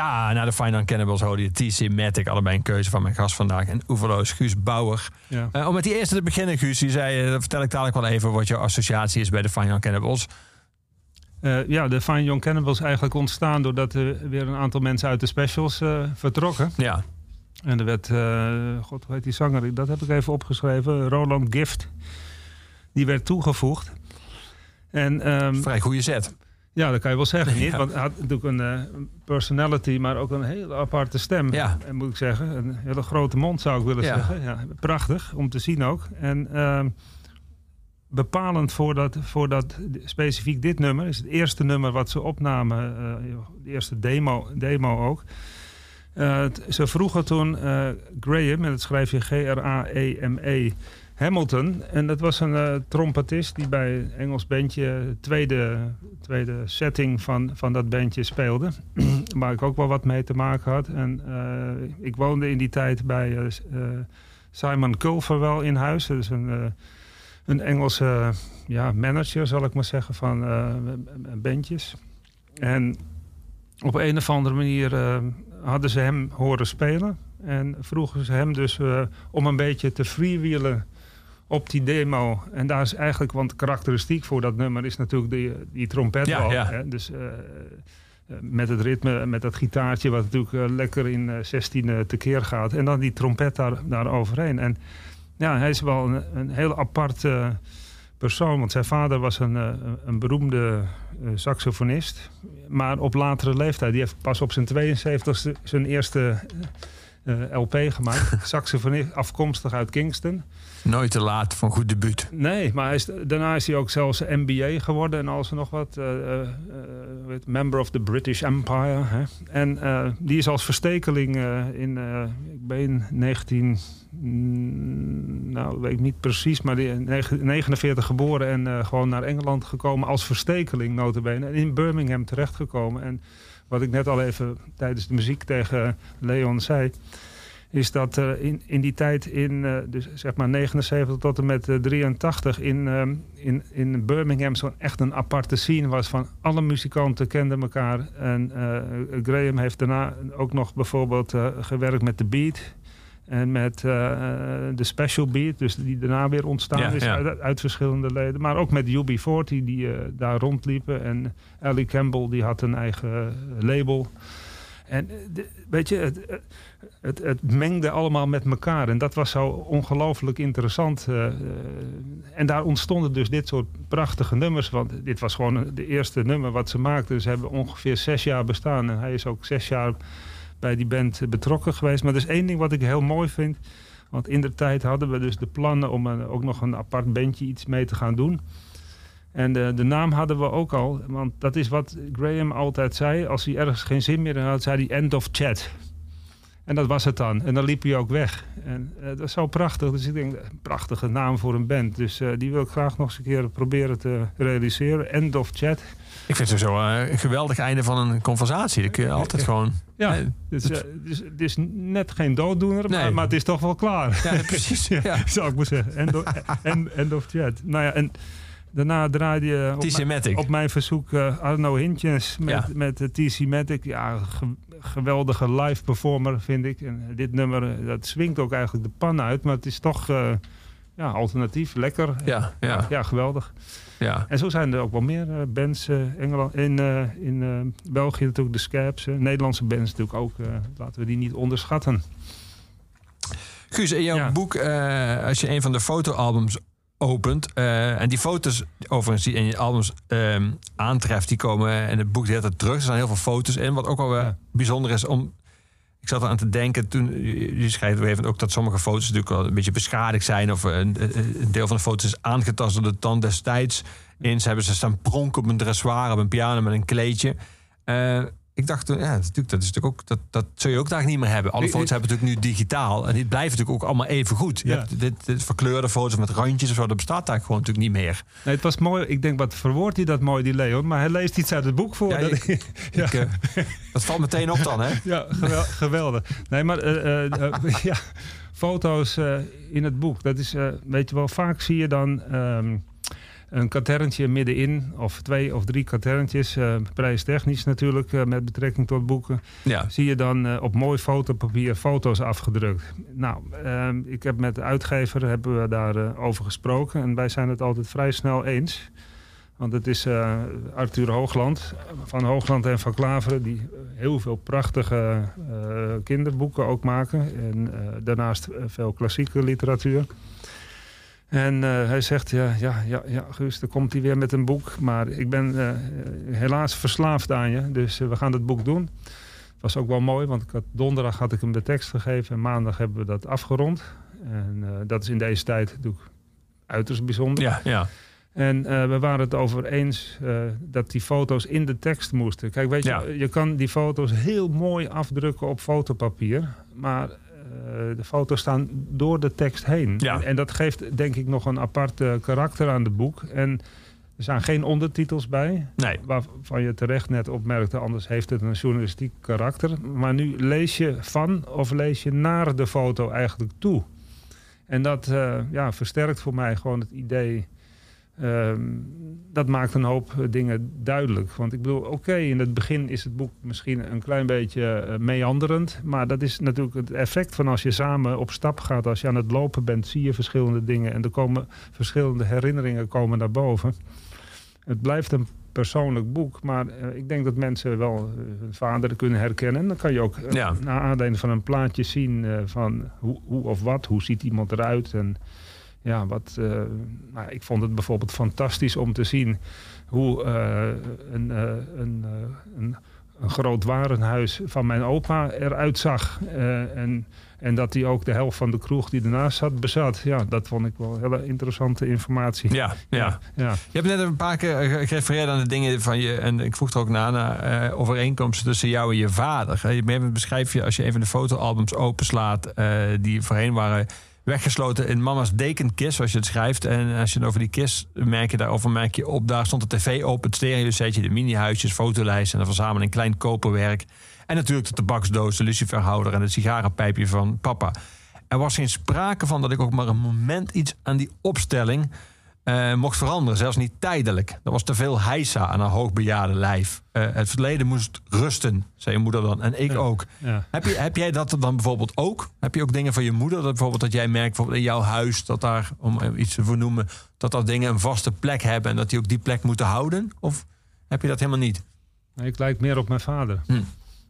B: Ja, na de Final Cannibals hoorde je TC Matic. Allebei een keuze van mijn gast vandaag. En oeverloos Guus Bauer.
C: Ja.
B: Eh, om met die eerste te beginnen, Guus. Die zei, eh, vertel ik dadelijk wel even wat jouw associatie is bij de Final Cannibals.
C: Eh, ja, de Fine Young Cannibals eigenlijk ontstaan doordat er weer een aantal mensen uit de specials vertrokken.
B: Ja,
C: En er werd, god hoe heet die zanger, dat heb ik even opgeschreven, Roland Gift. Die werd toegevoegd. En ehm,
B: vrij goede set.
C: Ja, dat kan je wel zeggen, niet?
B: Ja.
C: Want hij had natuurlijk een eh, personality, maar ook een hele aparte stem.
B: Ja.
C: En moet ik zeggen, een hele grote mond zou ik willen
B: Ja.
C: zeggen. Ja, prachtig om te zien ook. En ehm, bepalend voor dat, voor dat specifiek dit nummer is het eerste nummer wat ze opnamen, eh, de eerste demo, demo ook. Eh, ze vroegen toen eh, Graham, en dat schrijf je G-R-A-E-M-E, Hamilton. En dat was een eh, trompetist die bij een Engels bandje, tweede, tweede setting van, van dat bandje speelde. waar ik ook wel wat mee te maken had. En eh, ik woonde in die tijd bij eh, eh, Simon Culver wel in huis. Dat is een, eh, een Engelse ja, manager, zal ik maar zeggen, van eh, bandjes. En op een of andere manier eh, hadden ze hem horen spelen. En vroegen ze hem dus eh, om een beetje te freewheelen op die demo. En daar is eigenlijk, want karakteristiek voor dat nummer is natuurlijk die, die trompet
B: Ja, ja.
C: Hè? Dus eh, eh, met het ritme, met dat gitaartje... wat natuurlijk eh, lekker in eh 16 tekeer gaat. En dan die trompet daar, daar overheen. En ja, hij is wel een, een heel apart persoon. Want zijn vader was een, een beroemde saxofonist. Maar op latere leeftijd. Die heeft pas op zijn 72e zijn eerste LP gemaakt. Saxofonist, afkomstig uit Kingston.
B: Nooit te laat voor een goed debuut.
C: Nee, maar hij is, daarna is hij ook zelfs MBA geworden en alles en nog wat. eh, eh, eh, member of the British Empire. Hè. En die is als verstekeling in, ik ben 19, mm, nou weet ik niet precies, maar die, negen- 49 geboren en gewoon naar Engeland gekomen als verstekeling notabene. En in Birmingham terechtgekomen. En wat ik net al even tijdens de muziek tegen Leon zei is dat er in, in die tijd in eh, dus zeg maar 79 tot en met eh, 83 in, ehm, in, in Birmingham zo'n echt een aparte scene was van alle muzikanten kenden elkaar en eh, Graham heeft daarna ook nog bijvoorbeeld eh, gewerkt met de Beat en met eh, eh, de Special Beat, dus die daarna weer ontstaan
B: Ja,
C: is
B: ja.
C: Uit, uit verschillende leden, maar ook met UB40 die eh, daar rondliepen en Ellie Campbell die had een eigen eh, label. En eh, weet je, het, eh, het, het mengde allemaal met elkaar. En dat was zo ongelooflijk interessant. eh, eh, en daar ontstonden dus dit soort prachtige nummers. Want dit was gewoon de eerste nummer wat ze maakten. Ze hebben ongeveer zes jaar bestaan. En hij is ook zes jaar bij die band betrokken geweest. Maar er is één ding wat ik heel mooi vind. Want in de tijd hadden we dus de plannen om ook nog een apart bandje iets mee te gaan doen. En de, de naam hadden we ook al. Want dat is wat Graham altijd zei. Als hij ergens geen zin meer in had, zei hij end of chat. En dat was het dan. En dan liep hij ook weg. En eh, dat is zo prachtig. Dus ik denk, een prachtige naam voor een band. Dus eh, die wil ik graag nog eens een keer proberen te realiseren. End of chat.
B: Ik vind het zo eh, een geweldig einde van een conversatie. Dat kun je altijd gewoon...
C: Ja,
B: Eh,
C: dus, eh, het is net geen dooddoener, maar, maar het is toch wel klaar.
B: Ja, precies. Ja.
C: Zou ik maar zeggen. End of, end, end of chat. Nou ja, en daarna draaide je op, op mijn verzoek eh, Arno Hintjes met,
B: Ja.
C: met de TC Matic. Ja, ge- geweldige live performer vind ik. En dit nummer, eh, dat swingt ook eigenlijk de pan uit. Maar het is toch eh, ja, alternatief, lekker.
B: Ja, ja,
C: Ja, geweldig.
B: ja.
C: En zo zijn er ook wel meer eh, bands eh, Engeland, in, eh, in eh, België natuurlijk de Scabs. eh, Nederlandse bands natuurlijk ook. eh, laten we die niet onderschatten.
B: Guus, in jouw
C: Ja.
B: boek, eh, als je een van de fotoalbums opent... eh, en die foto's overigens die in je albums ehm, aantreft... die komen in het boek de hele tijd terug. Er staan heel veel foto's in. Wat ook wel
C: Ja.
B: bijzonder is om... Ik zat eraan te denken, toen, je schrijft even ook dat sommige foto's natuurlijk wel een beetje beschadigd zijn. Of een, een deel van de foto's is aangetast door de tand destijds. Eens hebben ze staan pronken op een dressoir, op een piano met een kleedje. Eh, ik dacht, toen, ja, natuurlijk, dat, is natuurlijk ook, dat, dat zul je ook daar niet meer hebben. Alle foto's hebben natuurlijk nu digitaal. En die blijven natuurlijk ook allemaal even goed. Je
C: Ja.
B: hebt dit, dit verkleurde foto's met randjes of zo, dat bestaat daar gewoon natuurlijk niet meer.
C: Nee, het was mooi. Ik denk, wat verwoordt hij dat mooi, die Leon? Maar hij leest iets uit het boek voor.
B: Ja,
C: Dat-
B: ik-
C: ja.
B: Ik, eh, dat valt meteen op dan, hè?
C: Ja, gewel- geweldig. Nee, maar eh, eh, ja, foto's in het boek. Dat is, weet je wel, vaak zie je dan ehm, een katerntje middenin, of twee of drie katerntjes, eh, prijstechnisch natuurlijk, eh, met betrekking tot boeken,
B: Ja.
C: zie je dan eh, op mooi fotopapier foto's afgedrukt. Nou, ehm, ik heb met de uitgever hebben we daarover over gesproken en wij zijn het altijd vrij snel eens. Want het is Arthur Hoogland van Hoogland en van Klaveren... die heel veel prachtige kinderboeken ook maken. En daarnaast veel klassieke literatuur. En eh, hij zegt, ja, ja, ja, ja, Guus, dan komt hij weer met een boek. Maar ik ben eh, helaas verslaafd aan je. Dus eh, we gaan het boek doen. was ook wel mooi, want ik had, donderdag had ik hem de tekst gegeven. En maandag hebben we dat afgerond. En dat is in deze tijd natuurlijk uiterst bijzonder.
B: Ja, ja.
C: En we waren het over eens dat die foto's in de tekst moesten. Kijk, weet je,
B: Ja.
C: je kan die foto's heel mooi afdrukken op fotopapier. Maar de foto's staan door de tekst heen.
B: Ja.
C: En, en dat geeft denk ik nog een apart eh, karakter aan het boek. En er staan geen ondertitels bij.
B: Nee.
C: Waarvan je terecht net opmerkte, anders heeft het een journalistiek karakter. Maar nu lees je van of lees je naar de foto eigenlijk toe. En dat eh, ja, versterkt voor mij gewoon het idee. Ehm, dat maakt een hoop eh, dingen duidelijk. Want ik bedoel, oké, in het begin is het boek misschien een klein beetje eh, meanderend. Maar dat is natuurlijk het effect van als je samen op stap gaat. Als je aan het lopen bent, zie je verschillende dingen. En er komen verschillende herinneringen komen naar boven. Het blijft een persoonlijk boek. Maar eh, ik denk dat mensen wel hun vader kunnen herkennen. En dan kan je ook
B: Ja.
C: naar aanleiding van een plaatje zien van hoe, hoe of wat. Hoe ziet iemand eruit? En ja, wat, eh, nou, ik vond het bijvoorbeeld fantastisch om te zien hoe eh, een, eh, een, een, een groot warenhuis van mijn opa eruit zag. En, en dat hij ook de helft van de kroeg die ernaast zat bezat. Ja, dat vond ik wel hele interessante informatie.
B: Ja, ja.
C: ja.
B: Je hebt net een paar keer gerefereerd aan de dingen van je. En ik vroeg er ook na naar overeenkomsten tussen jou en je vader. Je beschrijf je als je even de fotoalbums openslaat. die voorheen waren weggesloten in mama's dekenkist, zoals je het schrijft. En als je het over die kist merk je daarover merk je op. Daar stond de tv open, het stereo-setje, de mini-huisjes, fotolijst en een verzameling klein koperwerk. En natuurlijk de tabaksdoos, de luciferhouder en het sigarenpijpje van papa. Er was geen sprake van dat ik ook maar een moment iets aan die opstelling eh, mocht veranderen, zelfs niet tijdelijk. Er was te veel heisa aan haar hoogbejaarde lijf. Eh, het verleden moest rusten, zei je moeder dan. En ik
C: Ja.
B: ook.
C: ja.
B: Heb, je, heb jij dat dan bijvoorbeeld ook? Heb je ook dingen van je moeder? Dat bijvoorbeeld dat jij merkt bijvoorbeeld in jouw huis... dat daar, om iets te vernoemen... dat dat dingen een vaste plek hebben... en dat die ook die plek moeten houden? Of heb je dat helemaal niet?
C: Ik lijk meer op mijn vader.
B: Hm.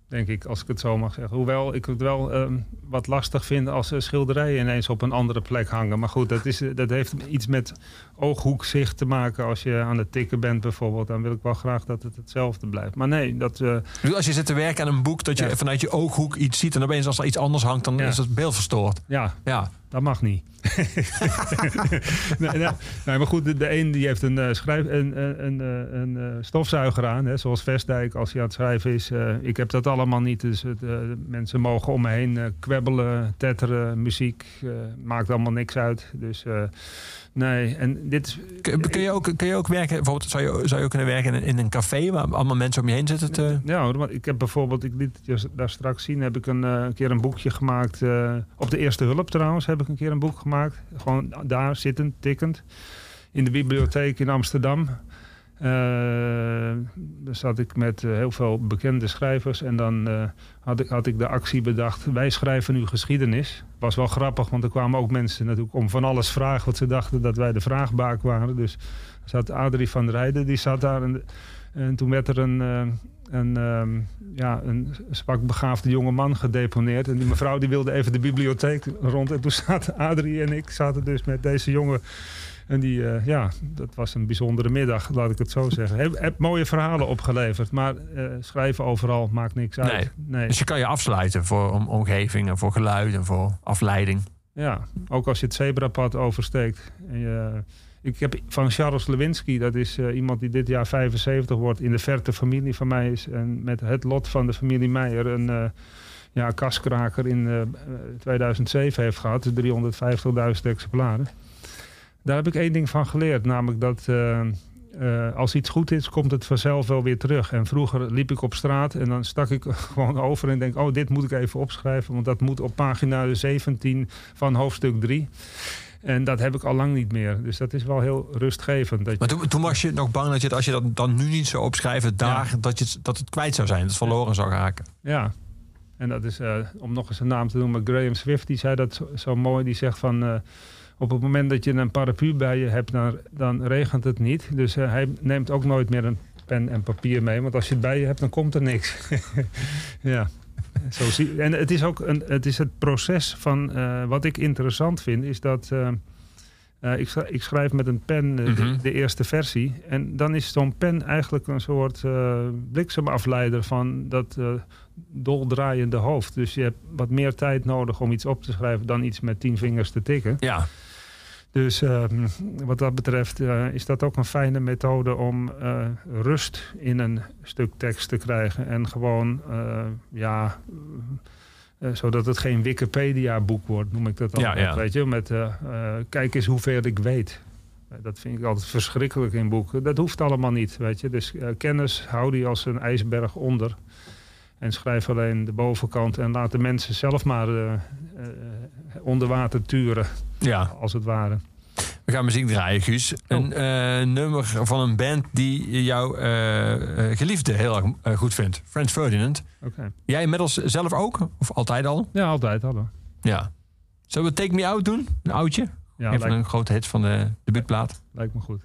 C: Denk ik, als ik het zo mag zeggen. Hoewel ik het wel ehm, wat lastig vind als eh, schilderijen ineens op een andere plek hangen. Maar goed, dat, is, dat heeft iets met ooghoekzicht te maken. Als je aan het tikken bent bijvoorbeeld, dan wil ik wel graag dat het hetzelfde blijft. Maar nee, dat,
B: bedoel, Als je zit te werken aan een boek... dat je
C: Ja.
B: vanuit je ooghoek iets ziet... en opeens als er iets anders hangt... dan
C: Ja.
B: is het beeld verstoord.
C: ja,
B: Ja,
C: dat mag niet. nee, nee, nee, maar goed, de, de een die heeft een, eh, schrijf, een, een, een, eh, een, eh, stofzuiger aan. Hè, zoals Vestdijk als hij aan het schrijven is. Ik heb dat allemaal niet. Dus het, mensen mogen om me heen kwebbelen, tetteren, muziek. maakt allemaal niks uit. Dus nee, en dit is...
B: Kun, kun je ook, kun je ook werken... bijvoorbeeld zou je, zou je ook kunnen werken in, in een café... waar allemaal mensen om je heen zitten te...
C: Ja, want ik heb bijvoorbeeld, ik liet het daar straks zien, heb ik een, eh, een keer een boekje gemaakt. eh, op de eerste hulp trouwens heb ik een keer een boek gemaakt. Gewoon daar zittend, tikkend. In de bibliotheek in Amsterdam. Daar zat ik met eh, heel veel bekende schrijvers. En dan eh, had, ik, had ik de actie bedacht, wij schrijven nu geschiedenis. Was wel grappig, want er kwamen ook mensen natuurlijk om van alles vragen. Want ze dachten dat wij de vraagbaak waren. Dus zat Adrie van Rijden, die zat daar. En, en toen werd er een... een, ehm, ja, een zwak begaafde jonge man gedeponeerd. En die mevrouw die wilde even de bibliotheek rond. En toen zaten Adrie en ik zaten dus met deze jongen. En die, eh, ja, dat was een bijzondere middag, laat ik het zo zeggen. Heb, heb mooie verhalen opgeleverd, maar eh, schrijven overal maakt niks uit.
B: Nee.
C: nee.
B: Dus je kan je afsluiten voor om, omgeving... en voor geluid en voor afleiding.
C: Ja, ook als je het zebrapad oversteekt. En je, ik heb van Charles Lewinsky, dat is eh, iemand die dit jaar 75 wordt, in de verte familie van mij is. En met het lot van de familie Meijer een eh, ja, kaskraker in eh, 2007 heeft gehad, 350.000 exemplaren. Daar heb ik één ding van geleerd, namelijk dat eh, eh, als iets goed is, komt het vanzelf wel weer terug. En vroeger liep ik op straat en dan stak ik gewoon over en denk: Oh, dit moet ik even opschrijven, want dat moet op pagina 17 van hoofdstuk 3. En dat heb ik al lang niet meer. Dus dat is wel heel rustgevend. Dat
B: Maar toen, toen was je nog bang dat je het, als je dat dan nu niet zou opschrijven, daar, dat, je, het- dat het kwijt zou zijn, dat het verloren zou raken.
C: Ja, en dat is, eh, om nog eens een naam te noemen, Graham Swift, die zei dat zo, zo mooi. Die zegt van, op het moment dat je een paraplu bij je hebt, dan, dan regent het niet. Dus eh, hij neemt ook nooit meer een pen en papier mee. Want als je het bij je hebt, dan komt er niks. ja. Zo zie, en het is ook een, het, is het proces van, eh, wat ik interessant vind, is dat... eh, ik, schrijf, ik schrijf met een pen de,
B: Mhm.
C: de eerste versie. En dan is zo'n pen eigenlijk een soort bliksemafleider van dat doldraaiende hoofd. Dus je hebt wat meer tijd nodig om iets op te schrijven dan iets met tien vingers te tikken.
B: Ja,
C: Dus eh, wat dat betreft eh, is dat ook een fijne methode om eh, rust in een stuk tekst te krijgen. En gewoon, eh, ja, zodat het geen Wikipedia-boek wordt, noem ik dat
B: Ja,
C: altijd.
B: ja.
C: Weet je, met kijk eens hoeveel ik weet. Dat vind ik altijd verschrikkelijk in boeken. Dat hoeft allemaal niet, weet je. Dus kennis hou die als een ijsberg onder. En schrijf alleen de bovenkant en laat de mensen zelf maar onder water turen,
B: ja.
C: als het ware.
B: We gaan muziek draaien, Guus. Een eh, nummer van een band die jouw eh, eh, geliefde heel erg goed vindt. Franz Ferdinand. Jij inmiddels zelf ook? Of altijd al?
C: Ja, altijd hadden.
B: Ja. Zullen we Take Me Out doen? Een oudje?
C: Ja, lijkt,
B: een grote hit van de debuutplaat.
C: lijkt me goed.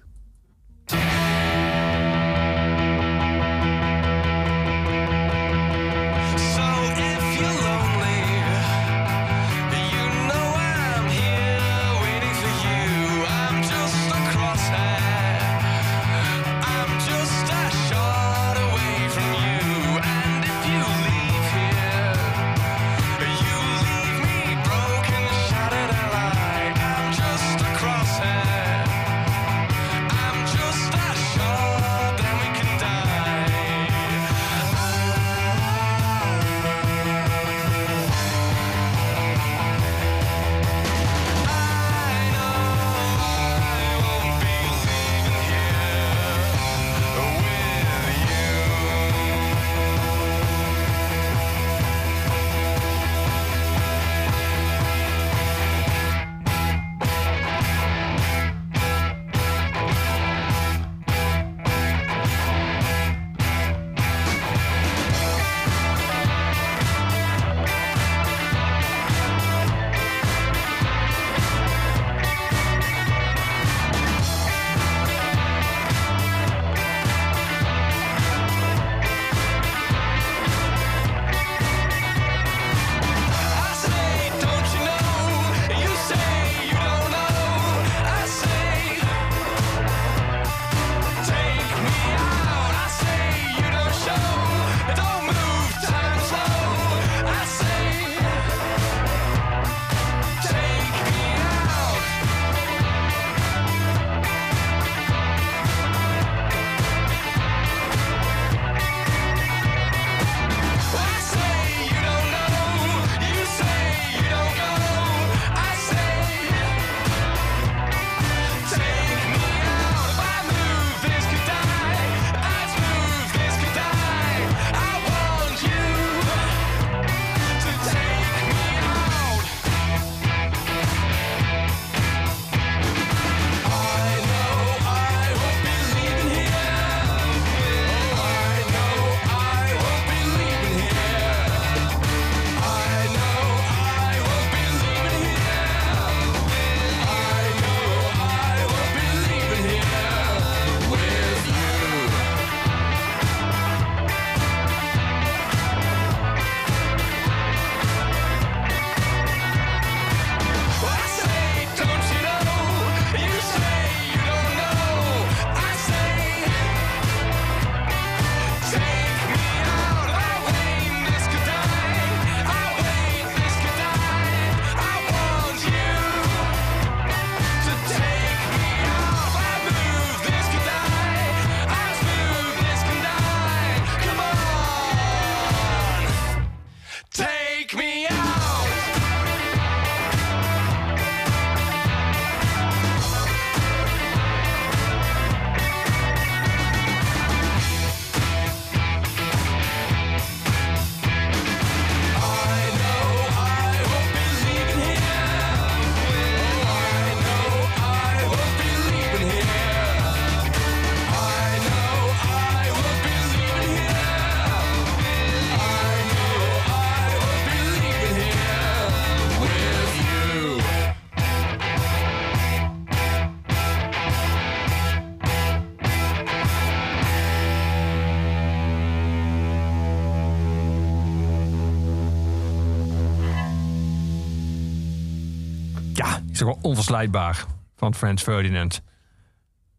B: Toch wel onverslijtbaar van Frans Ferdinand.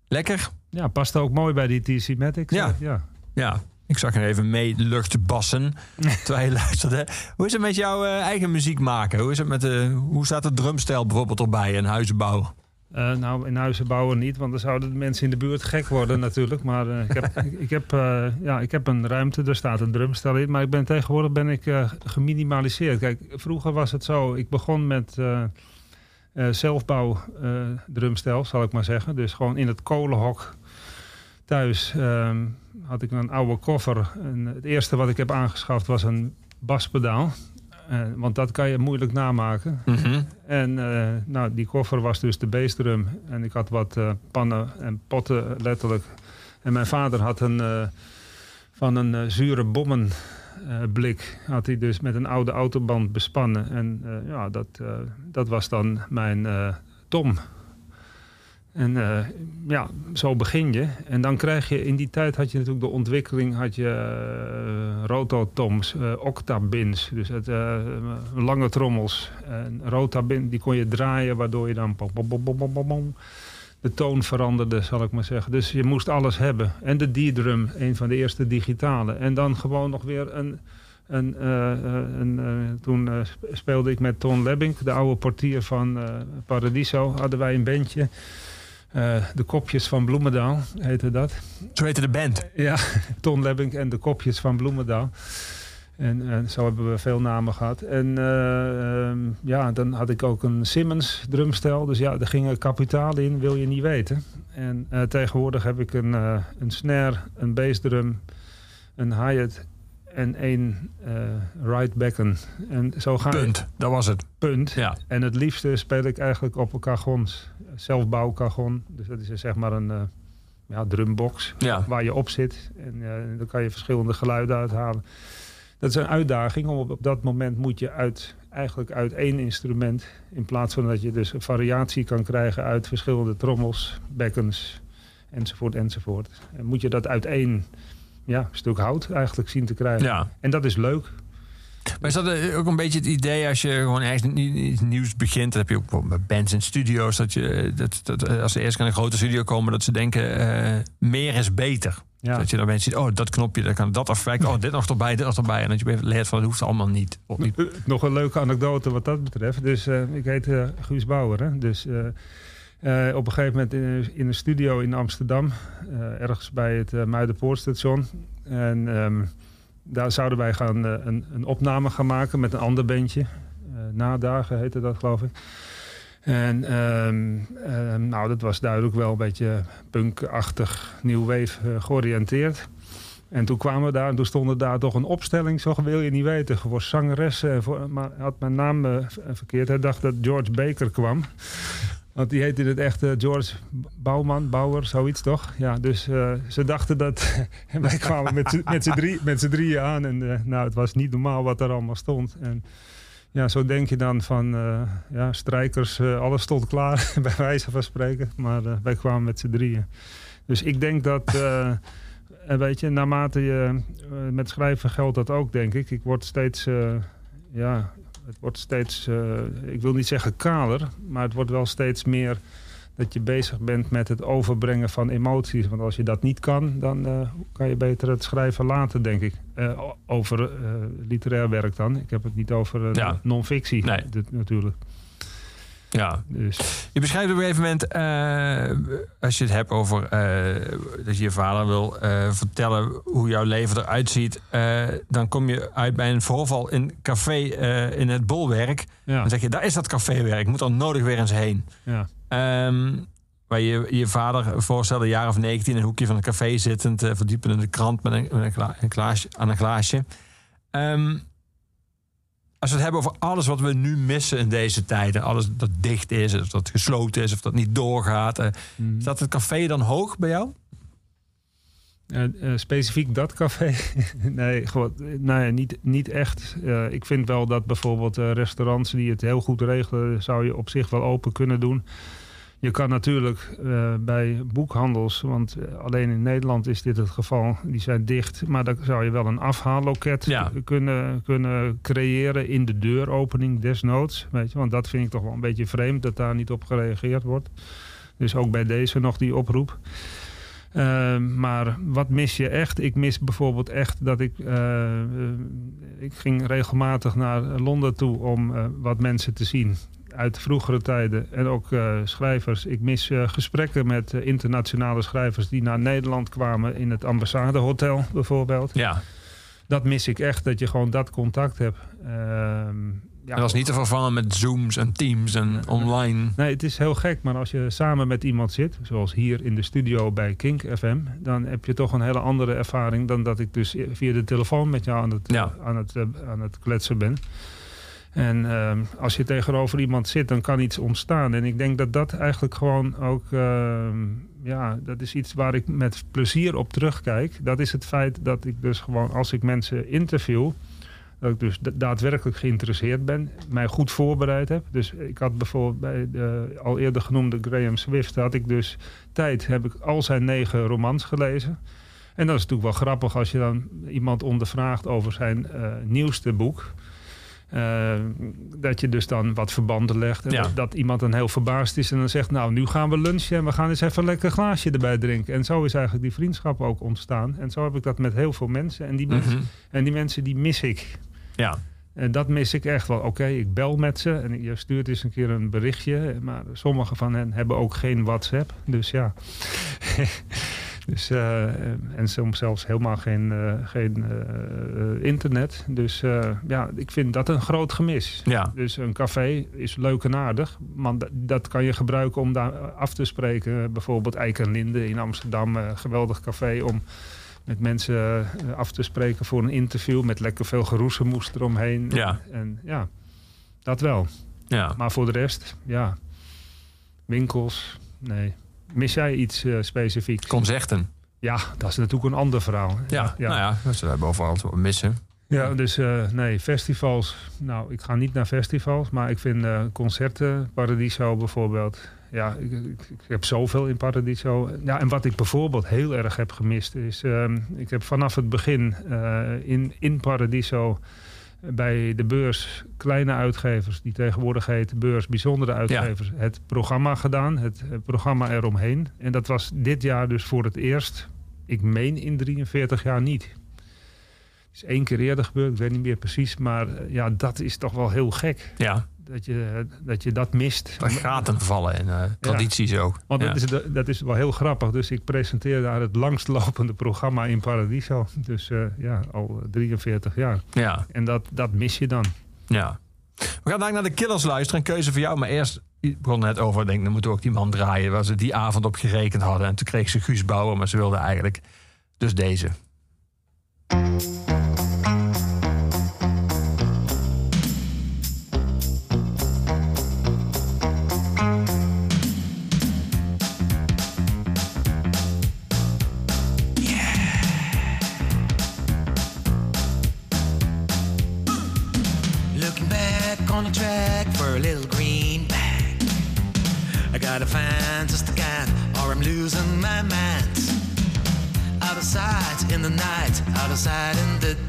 B: Lekker?
C: Ja, past ook mooi bij die TC Matic.
B: Ja.
C: ja.
B: Ja, ik zag er even mee luchtbassen terwijl je luisterde. Hoe is het met jouw eh, eigen muziek maken? Hoe, is het met de, hoe staat de drumstijl bijvoorbeeld erbij en huizenbouw?
C: Eh, nou, in huizen bouwen niet, want dan zouden de mensen in de buurt gek worden natuurlijk. Maar eh, ik, heb, ik, heb, eh, ja, ik heb een ruimte, er staat een drumstel in. Maar ik ben, tegenwoordig ben ik eh, geminimaliseerd. Kijk, vroeger was het zo, ik begon met eh, zelfbouw eh, drumstel, zal ik maar zeggen. Dus gewoon in het kolenhok thuis ehm, had ik een oude koffer. En het eerste wat ik heb aangeschaft was een baspedaal. Eh, want dat kan je moeilijk namaken.
B: Mhm.
C: En nou, die koffer was dus de bassdrum. En ik had wat pannen en potten, letterlijk. En mijn vader had een, van een zure bommen blik... had hij dus met een oude autoband bespannen. En eh, ja, dat, eh, dat was dan mijn eh, tom. En eh, ja, zo begin je. En dan krijg je, in die tijd had je natuurlijk de ontwikkeling, had je eh, rototoms, eh octabins, dus het, eh, lange trommels. En rotabin, die kon je draaien, waardoor je dan pom, de toon veranderde, zal ik maar zeggen. Dus je moest alles hebben. En de D-drum, een van de eerste digitale. En dan gewoon nog weer een... een, eh, eh, een eh, toen sp- speelde ik met Ton Lebbink, de oude portier van Paradiso. Hadden wij een bandje. De Kopjes van Bloemendaal heette dat.
B: Zo heette de band.
C: Ja, Ton Lebbink en de Kopjes van Bloemendaal. En, en zo hebben we veel namen gehad. En eh, ehm, ja, dan had ik ook een Simmons drumstel. Dus ja, er gingen kapitaal in, wil je niet weten. En eh, tegenwoordig heb ik een, eh, een snare, een bassdrum, een hi-hat en één right backen. En zo ga
B: Punt. Dat was het.
C: Punt.
B: Ja.
C: En het liefste speel ik eigenlijk op een cajons. Zelfbouwcajon. Dus dat is zeg maar een ja, drumbox
B: Ja.
C: waar je op zit. En dan kan je verschillende geluiden uithalen. Dat is een uitdaging. Om op, op dat moment moet je uit, eigenlijk uit één instrument... in plaats van dat je dus een variatie kan krijgen... uit verschillende trommels, bekkens, enzovoort, enzovoort. En moet je dat uit één ja, stuk hout eigenlijk zien te krijgen.
B: Ja.
C: En dat is leuk.
B: Maar is dat eh, ook een beetje het idee als je gewoon ergens iets nieuws begint? Dat heb je ook bij bands en studio's. Dat, je, dat, dat eh, als ze eerst naar een grote studio komen, dat ze denken: eh, meer is beter.
C: Ja.
B: Dat je dan mensen ziet: oh, dat knopje, dan kan dat effect. Oh, dit nog erbij, dit nog erbij. En dat je even leert van: het hoeft allemaal niet.
C: Eh, Nog een leuke anekdote wat dat betreft. Dus eh, ik heet eh, Guus Bauer. Hè? Dus op een gegeven moment in, in een studio in Amsterdam, ergens bij het uh, Muidenpoortstation. En ehm, daar zouden wij gaan een, een opname gaan maken met een ander bandje. Nadagen heette dat, geloof ik. En ehm, ehm, nou, dat was duidelijk wel een beetje punkachtig, new wave eh, georiënteerd. En toen kwamen we daar en toen stond daar toch een opstelling, zo wil je niet weten, voor zangeres. eh, Voor, maar had mijn naam eh, v- verkeerd. Hij dacht dat George Baker kwam. Want die heette het echt eh, George Bouwman, Bauer, zoiets toch? Ja, dus eh, ze dachten dat... en wij kwamen met z'n- drieën aan. En eh, nou, het was niet normaal wat er allemaal stond. En ja, zo denk je dan van, eh, ja, strijkers, eh, alles stond klaar, bij wijze van spreken. Maar eh, wij kwamen met z'n drieën. Dus ik denk dat... weet je, naarmate je met schrijven geldt dat ook, denk ik. Ik word steeds, ja, het wordt steeds, ik wil niet zeggen kaler, maar het wordt wel steeds meer dat je bezig bent met het overbrengen van emoties. Want als je dat niet kan, dan eh, kan je beter het schrijven laten, denk ik. Eh, over eh, literair werk dan. Ik heb het niet over
B: Ja.
C: non-fictie
B: Nee.
C: natuurlijk.
B: Ja.
C: Dus,
B: Je beschrijft op een gegeven moment, als je het hebt over dat je je vader wil vertellen hoe jouw leven eruit ziet, dan kom je uit bij een voorval in café in het Bolwerk.
C: ja,
B: Dan zeg je, daar is dat caféwerk, ik moet er nodig weer eens heen.
C: ja.
B: Ehm, waar je je vader voorstelde, een jaar of 19, in een hoekje van een café zittend, verdiepen in de krant met een, met een, gla- een glaasje, aan een glaasje. Ehm, als we het hebben over alles wat we nu missen in deze tijden, alles dat dicht is, of dat gesloten is, of dat niet doorgaat,
C: Mm.
B: staat het café dan hoog bij jou?
C: Eh, specifiek dat café? nee, gewoon, nee niet, niet echt. Ik vind wel dat bijvoorbeeld restaurants die het heel goed regelen, zou je op zich wel open kunnen doen. Je kan natuurlijk eh, bij boekhandels, want eh, alleen in Nederland is dit het geval, die zijn dicht. Maar dan zou je wel een afhaalloket
B: Ja.
C: kunnen, kunnen creëren in de deuropening desnoods. Weet je, want dat vind ik toch wel een beetje vreemd dat daar niet op gereageerd wordt. Dus ook bij deze nog die oproep. Eh, maar wat mis je echt? Ik mis bijvoorbeeld echt dat ik... eh, ik ging regelmatig naar Londen toe om wat mensen te zien uit vroegere tijden. En ook eh, schrijvers. Ik mis eh, gesprekken met eh, internationale schrijvers... die naar Nederland kwamen in het ambassadehotel bijvoorbeeld.
B: Ja,
C: Dat mis ik echt, dat je gewoon dat contact hebt. Ehm, ja,
B: dat was niet te vervangen met Zooms en Teams en online.
C: Nee, het is heel gek, maar als je samen met iemand zit, zoals hier in de studio bij Kink FM, dan heb je toch een hele andere ervaring dan dat ik dus via de telefoon met jou aan het,
B: Ja.
C: aan het, aan het kletsen ben. En ehm, als je tegenover iemand zit, dan kan iets ontstaan. En ik denk dat dat eigenlijk gewoon ook, ehm, ja, dat is iets waar ik met plezier op terugkijk. Dat is het feit dat ik dus gewoon, als ik mensen interview, dat ik dus da- daadwerkelijk geïnteresseerd ben, mij goed voorbereid heb. Dus ik had bijvoorbeeld bij de al eerder genoemde Graham Swift, had ik dus tijd, heb ik al zijn negen romans gelezen. En dat is natuurlijk wel grappig als je dan iemand ondervraagt over zijn eh, nieuwste boek. Eh, dat je dus dan wat verbanden legt. En
B: Ja.
C: dat, dat iemand dan heel verbaasd is en dan zegt... nou, nu gaan we lunchen en we gaan eens even een lekker glaasje erbij drinken. En zo is eigenlijk die vriendschap ook ontstaan. En zo heb ik dat met heel veel mensen. En die, mensen,
B: Mhm.
C: en die mensen die mis ik.
B: Ja,
C: En dat mis ik echt wel. Oké, ik bel met ze en je stuurt eens een keer een berichtje. Maar sommige van hen hebben ook geen WhatsApp. Dus ja. dus, eh, en soms zelfs helemaal geen, eh, geen internet. Dus ja, ik vind dat een groot gemis.
B: ja.
C: Dus een café is leuk en aardig. Maar dat- kan je gebruiken om daar af te spreken. Bijvoorbeeld Eik en Linde in Amsterdam. geweldig café om met mensen af te spreken voor een interview. Met lekker veel geroezemoes eromheen.
B: Ja.
C: En ja, dat wel.
B: ja.
C: Maar voor de rest, ja. Winkels, nee. Mis jij iets eh specifieks?
B: Concerten.
C: Ja, dat is natuurlijk een ander verhaal.
B: Ja, nou ja, dat zullen we overal missen.
C: Ja, dus eh, nee, festivals. Nou, ik ga niet naar festivals, maar ik vind eh, concerten, Paradiso bijvoorbeeld. Ja, ik, ik, ik heb zoveel in Paradiso. Ja, en wat ik bijvoorbeeld heel erg heb gemist is... ehm, ik heb vanaf het begin in, in Paradiso bij de beurs kleine uitgevers... die tegenwoordig heet beurs bijzondere uitgevers... het programma gedaan, het, eh, programma eromheen. En dat was dit jaar dus voor het eerst... ik meen in 43 jaar niet is één keer eerder gebeurd, ik weet niet meer precies. Maar eh, ja, dat is toch wel heel gek.
B: Ja,
C: Dat je dat, je dat mist.
B: dat gaten vallen en eh, tradities ook.
C: Want
B: ja.
C: dat, is, dat is wel heel grappig. Dus ik presenteer daar het langstlopende programma in Paradiso. Dus eh, ja, al 43 jaar.
B: ja,
C: En dat, dat mis je dan.
B: ja. We gaan naar de Killers luisteren. Een keuze voor jou. Maar eerst, ik begon net over, denk, dan moeten we ook die man draaien. Waar ze die avond op gerekend hadden. En toen kreeg ze Guus Bouwer, maar ze wilde eigenlijk dus deze.
F: Night, out of sight in the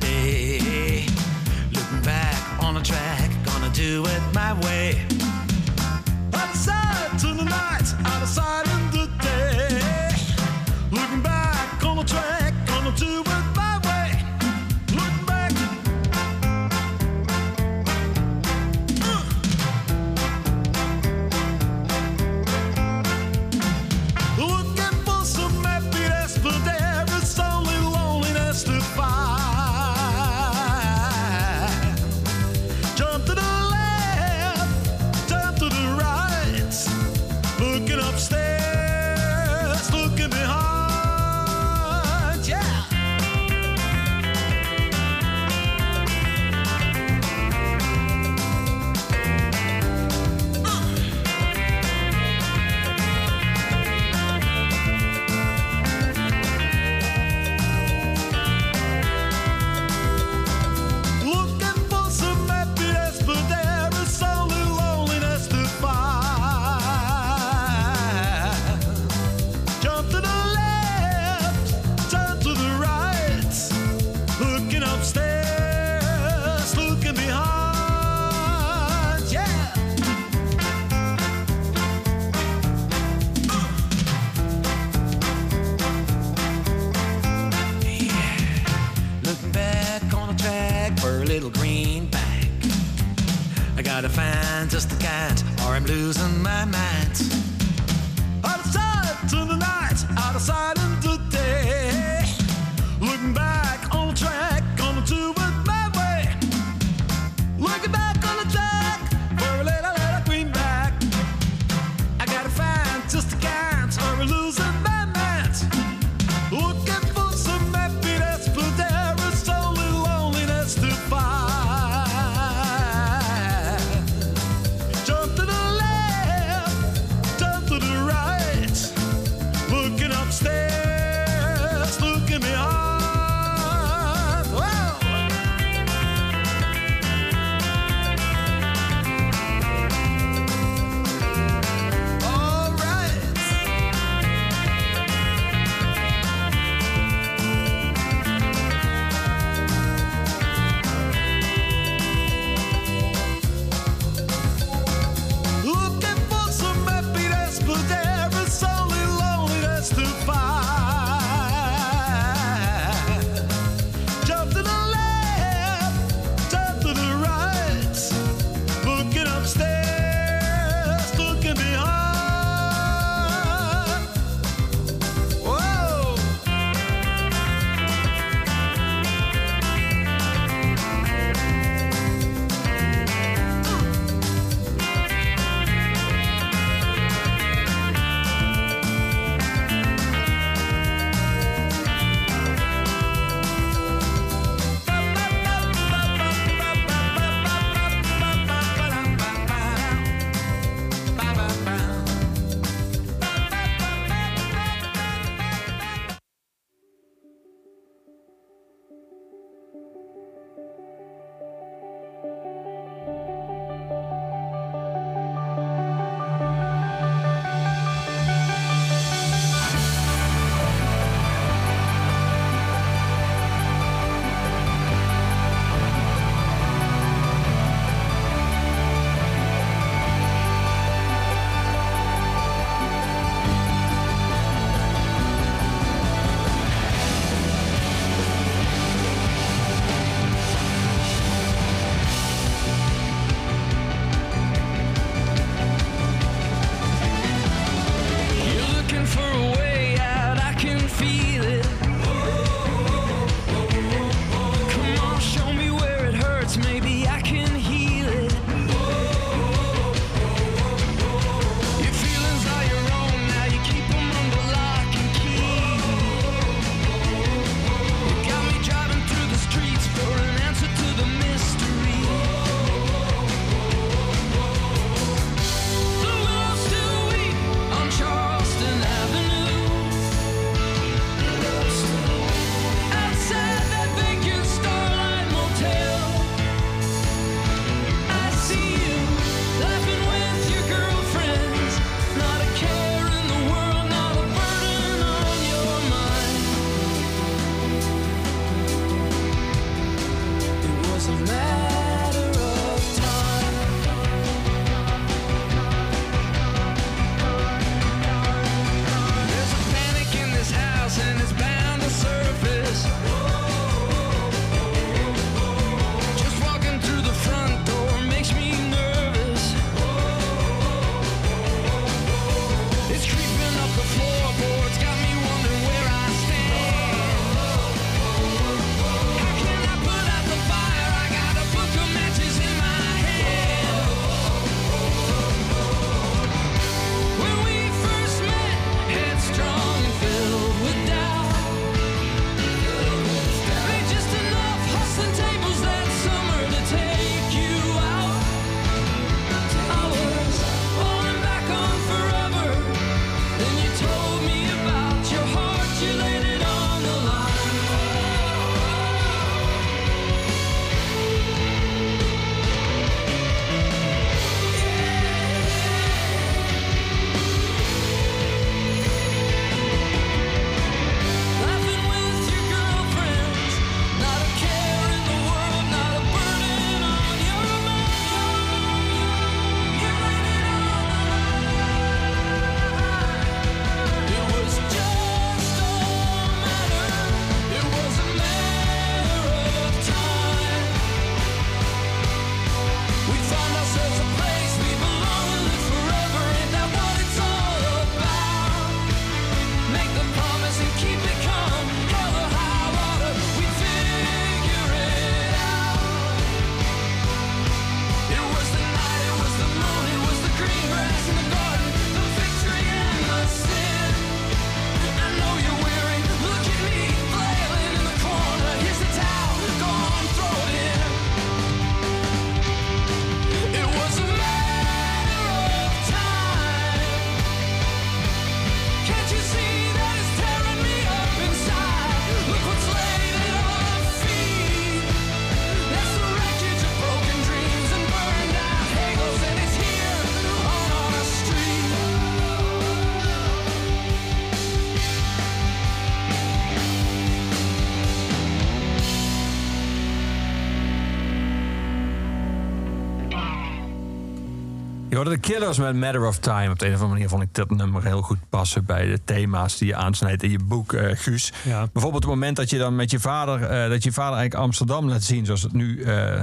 B: De Killers met Matter of Time. Op de een of andere manier vond ik dat nummer heel goed passen bij de thema's die je aansnijdt in je boek, eh, Guus.
C: Ja.
B: Bijvoorbeeld het moment dat je dan met je vader, eh, dat je vader eigenlijk Amsterdam laat zien zoals het nu, eh,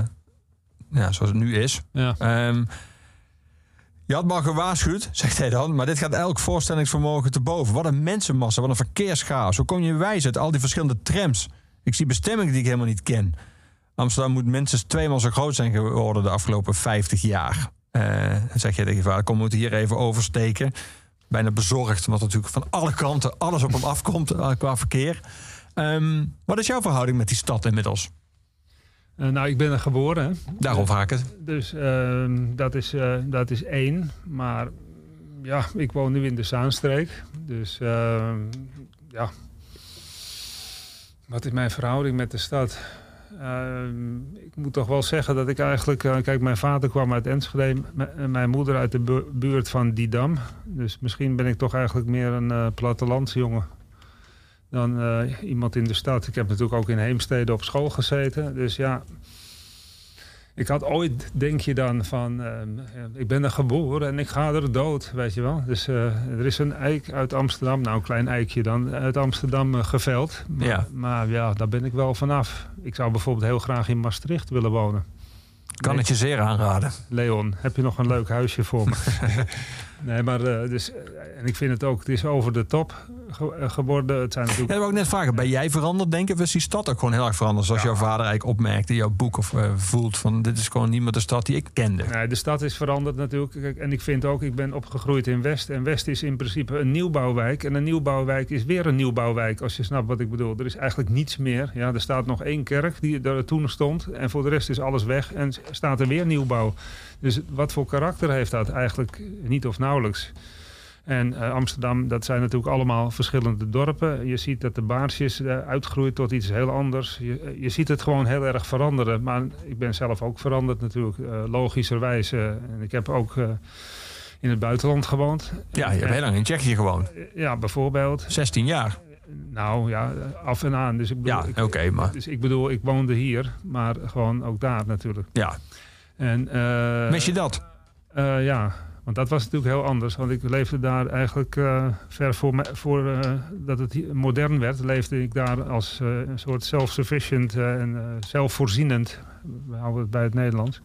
B: ja, zoals het nu is.
C: Ja.
B: Ehm, je had me al gewaarschuwd, zegt hij dan, maar dit gaat elk voorstellingsvermogen te boven. Wat een mensenmassa, wat een verkeerschaos. Hoe kom je wijs uit al die verschillende trams? Ik zie bestemmingen die ik helemaal niet ken. Amsterdam moet minstens tweemaal zo groot zijn geworden de afgelopen 50 jaar. Eh, dan zeg je tegen je vader, kom, we moeten hier even oversteken. Bijna bezorgd, omdat natuurlijk van alle kanten alles op hem afkomt eh, qua verkeer. Ehm, wat is jouw verhouding met die stad inmiddels?
C: Eh, nou, ik ben er geboren.
B: Daarom vraag ik het.
C: Dus ehm, dat, is, dat is één. Maar ja, ik woon nu in de Zaanstreek. Dus ehm, ja. Wat is mijn verhouding met de stad? Ehm, ik moet toch wel zeggen dat ik eigenlijk... eh, kijk, mijn vader kwam uit Enschede. en mijn moeder uit de bu- buurt van Didam. Dus misschien ben ik toch eigenlijk meer een eh plattelandsjongen dan eh, iemand in de stad. Ik heb natuurlijk ook in Heemstede op school gezeten. Dus ja, ik had ooit, denk je dan, van... ehm, ja, ik ben er geboren en ik ga er dood, weet je wel. Dus eh, er is een eik uit Amsterdam, nou een klein eikje dan, uit Amsterdam eh, geveld. Maar
B: Ja.
C: maar ja, daar ben ik wel vanaf. Ik zou bijvoorbeeld heel graag in Maastricht willen wonen.
B: Kan
C: Nee.
B: het je zeer aanraden.
C: Leon, heb je nog een leuk huisje voor me? nee, maar eh, dus, eh, en ik vind het ook, het is over de top ge- eh, geworden. Het zijn
B: Ja,
C: natuurlijk
B: dat ik net vragen. Ben jij veranderd, denk ik? Of is die stad ook gewoon heel erg veranderd? Zoals jouw vader eigenlijk opmerkte in jouw boek. Of eh, voelt van, dit is gewoon niet meer de stad die ik kende.
C: Nee, de stad is veranderd natuurlijk. Kijk, en ik vind ook, ik ben opgegroeid in West. En West is in principe een nieuwbouwwijk. En een nieuwbouwwijk is weer een nieuwbouwwijk, als je snapt wat ik bedoel. Er is eigenlijk niets meer. Ja, er staat nog één kerk die er toen stond. En voor de rest is alles weg en staat er weer nieuwbouw. Dus wat voor karakter heeft dat? Eigenlijk niet of nauwelijks. En eh, Amsterdam, dat zijn natuurlijk allemaal verschillende dorpen. Je ziet dat de baarsjes eh, uitgroeit tot iets heel anders. Je, je ziet het gewoon heel erg veranderen. Maar ik ben zelf ook veranderd natuurlijk, eh, logischerwijs. eh, en ik heb ook eh, in het buitenland gewoond.
B: Ja, je hebt heel lang in Tsjechië gewoond.
C: Ja, bijvoorbeeld.
B: 16 jaar.
C: Nou ja, af en aan. Dus ik bedoel,
B: Ja,
C: ik-
B: oké, maar...
C: dus ik bedoel, ik woonde hier, maar gewoon ook daar natuurlijk.
B: Ja,
C: En, eh,
B: mis je dat?
C: eh, ja, want dat was natuurlijk heel anders. Want ik leefde daar eigenlijk eh, ver voor, voor eh, dat het modern werd, leefde ik daar als eh, een soort self-sufficient en zelfvoorzienend. We houden het bij het Nederlands.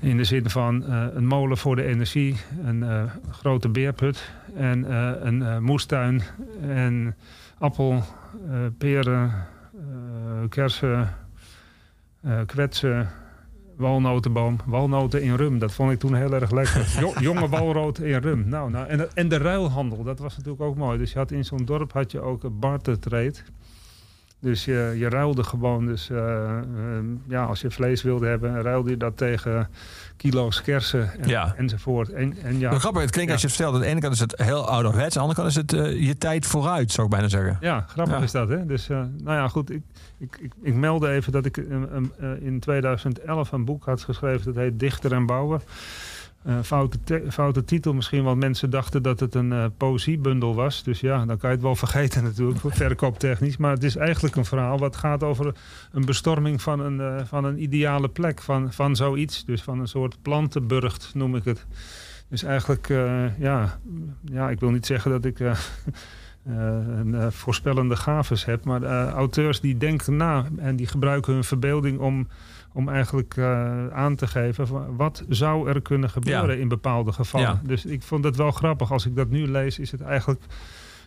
C: In de zin van een molen voor de energie, een grote beerput en een moestuin en appel, peren, kersen, kwetsen, walnotenboom. Walnoten in rum, dat vond ik toen heel erg lekker. Jo- jonge walrood in rum. Nou, nou, en, en de ruilhandel, dat was natuurlijk ook mooi. Dus je had in zo'n dorp had je ook een barter trade. Dus je, je ruilde gewoon. Dus eh, eh, ja, als je vlees wilde hebben, ruilde je dat tegen kilo's kersen en,
B: Ja.
C: enzovoort. En, en ja,
B: grappig, het klinkt als je het vertelt. Aan de ene kant is het heel ouderwets. Aan de andere kant is het eh, je tijd vooruit, zou ik bijna zeggen.
C: Ja, grappig
B: Ja.
C: is dat, hè? Dus, eh, nou ja, goed. Ik, ik, ik, ik meldde even dat ik eh, in 2011 een boek had geschreven. Dat heet Dichter en Bouwen. Eh, foute, te- foute titel misschien, want mensen dachten dat het een eh, poëziebundel was. Dus ja, dan kan je het wel vergeten natuurlijk, verkooptechnisch. Maar het is eigenlijk een verhaal wat gaat over een bestorming van een, eh, van een ideale plek. Van, van zoiets, dus van een soort plantenburgt noem ik het. Dus eigenlijk, ja, ja, ik wil niet zeggen dat ik... een voorspellende gaves heb. Maar auteurs die denken na en die gebruiken hun verbeelding om, om eigenlijk eh, aan te geven van wat zou er kunnen gebeuren
B: Ja.
C: in bepaalde gevallen.
B: Ja.
C: Dus ik vond het wel grappig. Als ik dat nu lees, is het eigenlijk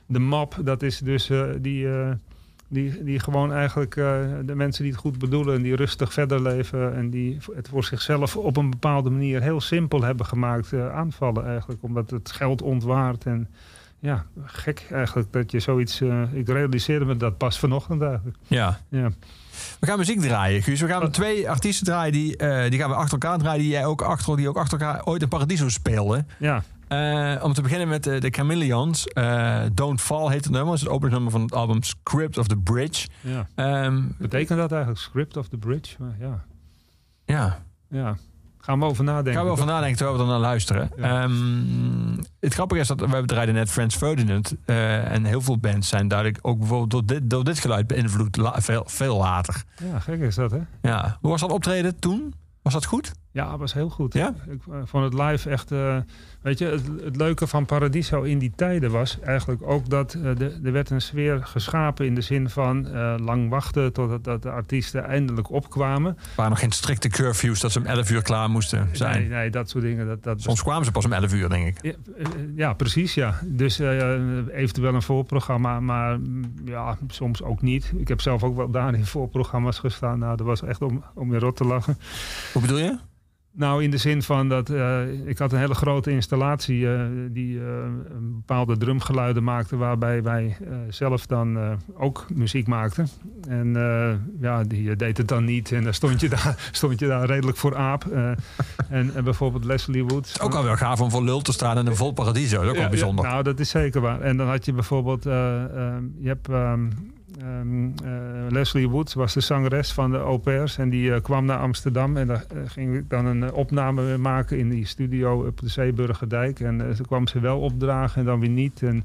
C: de map. Dat is dus eh, die, eh, die, die gewoon eigenlijk de mensen die het goed bedoelen en die rustig verder leven en die het voor zichzelf op een bepaalde manier heel simpel hebben gemaakt aanvallen eigenlijk. Omdat het geld ontwaart en ja, gek eigenlijk dat je zoiets... ik realiseerde me dat pas vanochtend eigenlijk.
B: Ja.
C: Ja,
B: We gaan muziek draaien, Guus. We gaan twee artiesten draaien die, eh, die gaan we achter elkaar draaien. Die jij ook achter, die ook achter elkaar ooit in Paradiso speelden.
C: ja.
B: Eh, om te beginnen met eh, de Chameleons. Don't Fall heet het nummer. Dat is het openingsnummer van het album Script of the Bridge.
C: ja.
B: Ehm,
C: Betekent dat eigenlijk script of the bridge? Maar ja,
B: ja,
C: ja. Gaan we over nadenken.
B: gaan we over nadenken terwijl we er naar luisteren.
C: Ja.
B: Ehm, het grappige is dat we draaiden net Franz Ferdinand. eh, en heel veel bands zijn duidelijk ook bijvoorbeeld door dit, door dit geluid beïnvloed. la- veel, veel later.
C: Ja, gek is dat, hè?
B: Ja. Hoe was dat optreden toen? Was dat goed?
C: Ja, was heel goed.
B: Ja?
C: Ik eh, vond het live echt... eh, weet je, het, het leuke van Paradiso in die tijden was eigenlijk ook dat... eh, de, er werd een sfeer geschapen in de zin van lang wachten... totdat dat de artiesten eindelijk opkwamen.
B: Er waren nog geen strikte curfews dat ze om 11 uur klaar moesten zijn.
C: Nee, nee, dat soort dingen. Dat, dat
B: Soms kwamen ze pas om 11 uur, denk ik.
C: Ja, ja, precies, ja. Dus eventueel een voorprogramma, maar mm, ja, soms ook niet. Ik heb zelf ook wel daar in voorprogramma's gestaan. Nou, dat was echt om, om je rot te lachen.
B: Hoe bedoel je?
C: Nou, in de zin van dat eh, ik had een hele grote installatie eh, die eh, een bepaalde drumgeluiden maakte, waarbij wij zelf dan ook muziek maakten. En ja, die deed het dan niet. En dan stond je daar, stond je daar redelijk voor aap. En, en bijvoorbeeld Leslie Woods.
B: Ook al wel gaaf om voor lul te staan in een vol paradiso. Dat is ook wel
C: Ja,
B: bijzonder.
C: ja, nou, dat is zeker waar. En dan had je bijvoorbeeld, je hebt ehm, ehm, eh, Leslie Woods was de zangeres van de au pairs en die eh, kwam naar Amsterdam en daar eh, ging ik dan een opname maken in die studio op de Zeeburgerdijk. En ze kwam ze wel opdragen en dan weer niet. En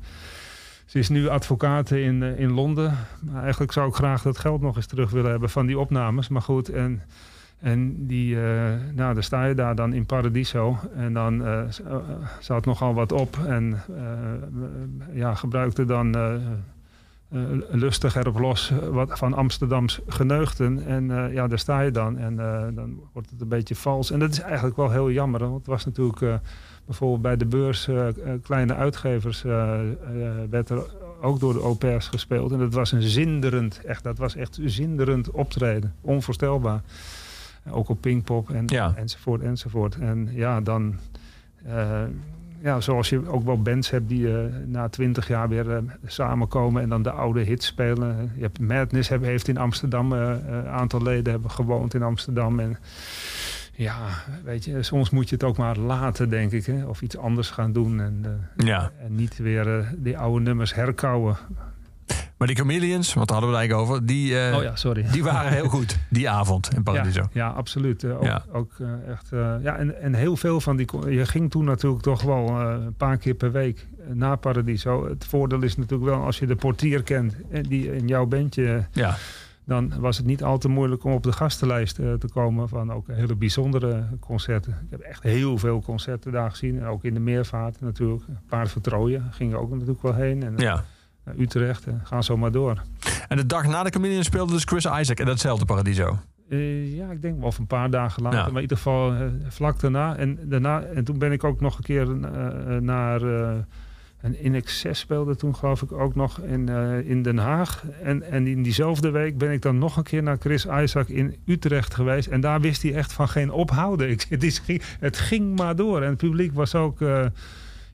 C: ze is nu advocaat in, in Londen. Maar eigenlijk zou ik graag dat geld nog eens terug willen hebben van die opnames. Maar goed, en en die, nou, dan sta je daar dan in Paradiso. En dan eh, zat nogal wat op. En ja, gebruikte dan eh, lustig erop los eh, wat van Amsterdams geneugten. En eh, ja, daar sta je dan. En dan wordt het een beetje vals. En dat is eigenlijk wel heel jammer. Want het was natuurlijk bijvoorbeeld bij de beurs kleine uitgevers... werd er ook door de au pairs gespeeld. En dat was een zinderend, echt, dat was echt zinderend optreden. Onvoorstelbaar. Ook op Pinkpop en,
B: Ja.
C: enzovoort, enzovoort. En ja, dan... ja, zoals je ook wel bands hebt die eh, na twintig jaar weer eh, samenkomen en dan de oude hits spelen. Je hebt Madness heeft in Amsterdam, eh, eh, een aantal leden hebben gewoond in Amsterdam. En ja, weet je, soms moet je het ook maar laten, denk ik. Hè? Of iets anders gaan doen en,
B: Ja.
C: en niet weer die oude nummers herkouwen.
B: Maar die Chameleons, want daar hadden we het eigenlijk over, die, eh,
C: oh ja, sorry.
B: die waren heel goed die avond in Paradiso.
C: Ja, ja absoluut. Eh, ook
B: Ja.
C: ook eh, echt, ja, en, en heel veel van die... Je ging toen natuurlijk toch wel een paar keer per week naar Paradiso. Het voordeel is natuurlijk wel als je de portier kent... en die in jouw bandje...
B: Ja.
C: dan was het niet al te moeilijk om op de gastenlijst te komen... van ook hele bijzondere concerten. Ik heb echt heel veel concerten daar gezien. En ook in de meervaart natuurlijk. Paard voor Trooien ging ook natuurlijk wel heen. En
B: ja.
C: Utrecht, en ga zo maar door.
B: En de dag na de Chameleons speelde dus Chris Isaac in datzelfde Paradiso.
C: Eh, ja, ik denk wel of een paar dagen later,
B: Ja.
C: maar in ieder geval eh, vlak daarna. En, daarna. en toen ben ik ook nog een keer eh, naar. eh en In Excess speelde toen geloof ik ook nog in, in Den Haag. En, en in diezelfde week ben ik dan nog een keer naar Chris Isaac in Utrecht geweest. En daar wist hij echt van geen ophouden. Ik, het, is, het ging maar door. En het publiek was ook...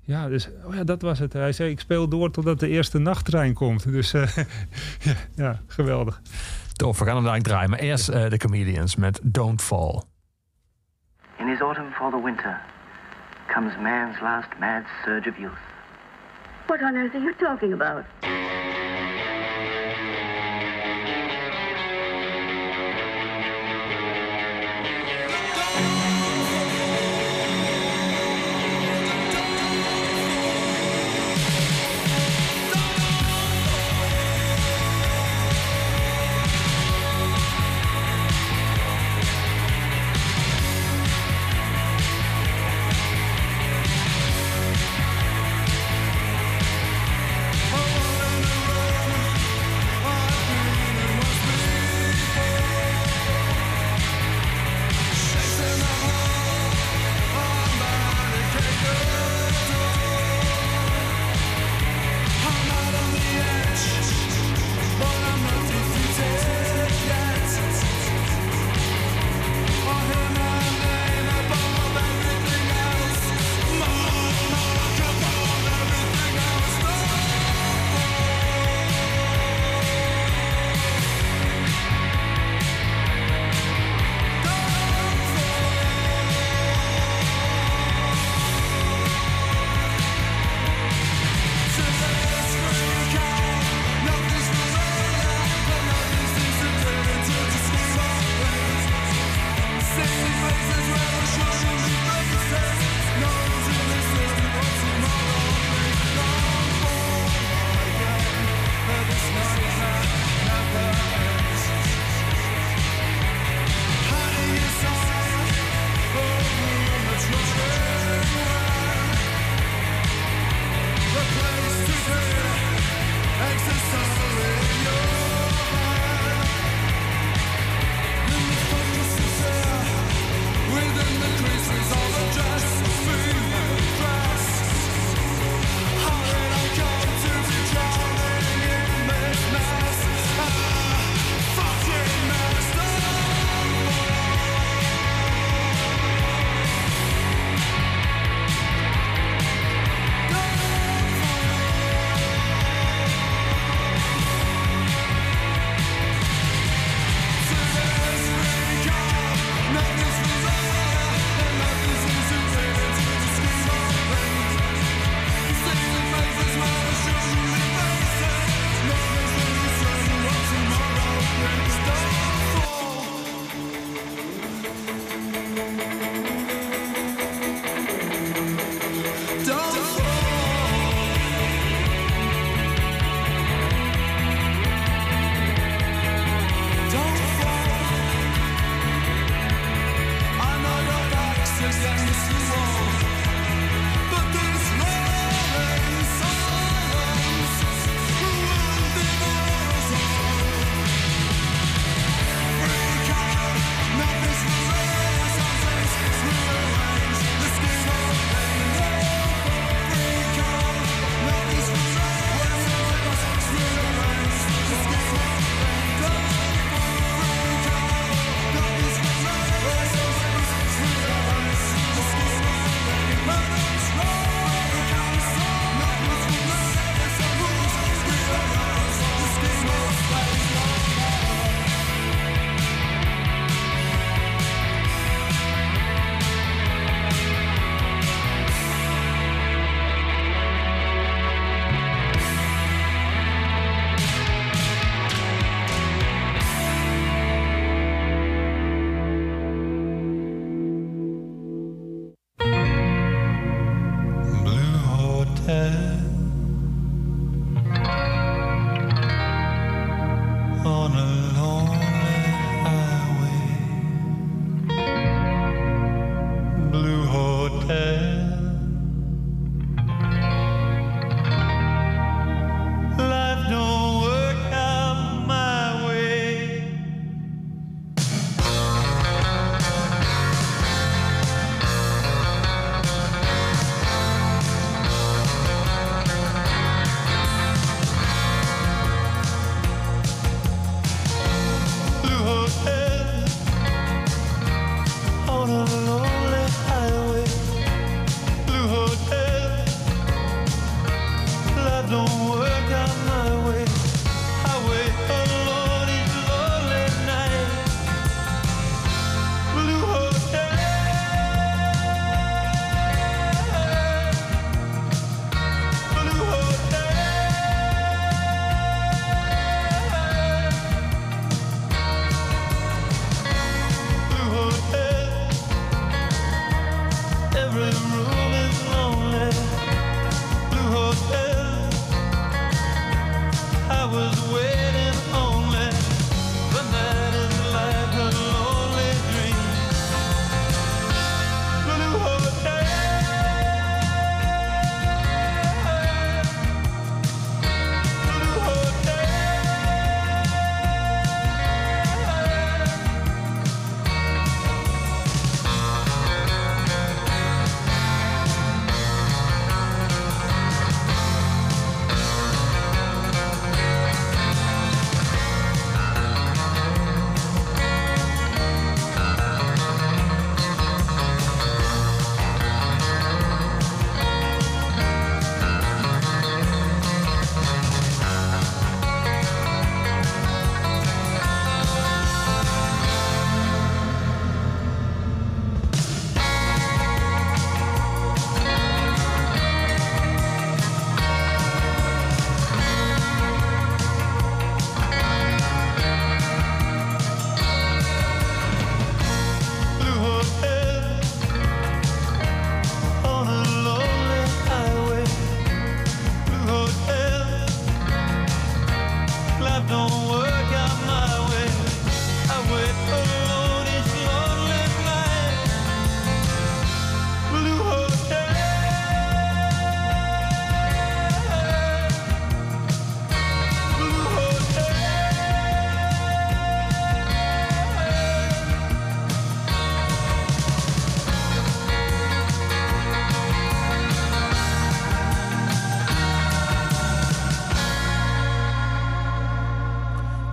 C: ja, dus oh ja, dat was het. Hij zei, ik speel door totdat de eerste nachttrein komt. Dus eh, ja, ja, geweldig.
B: Tof, we gaan hem dadelijk draaien. Maar eerst eh, de Comedians met Don't Fall.
G: In his autumn for the winter comes man's last mad surge of youth.
H: What on earth are you talking about?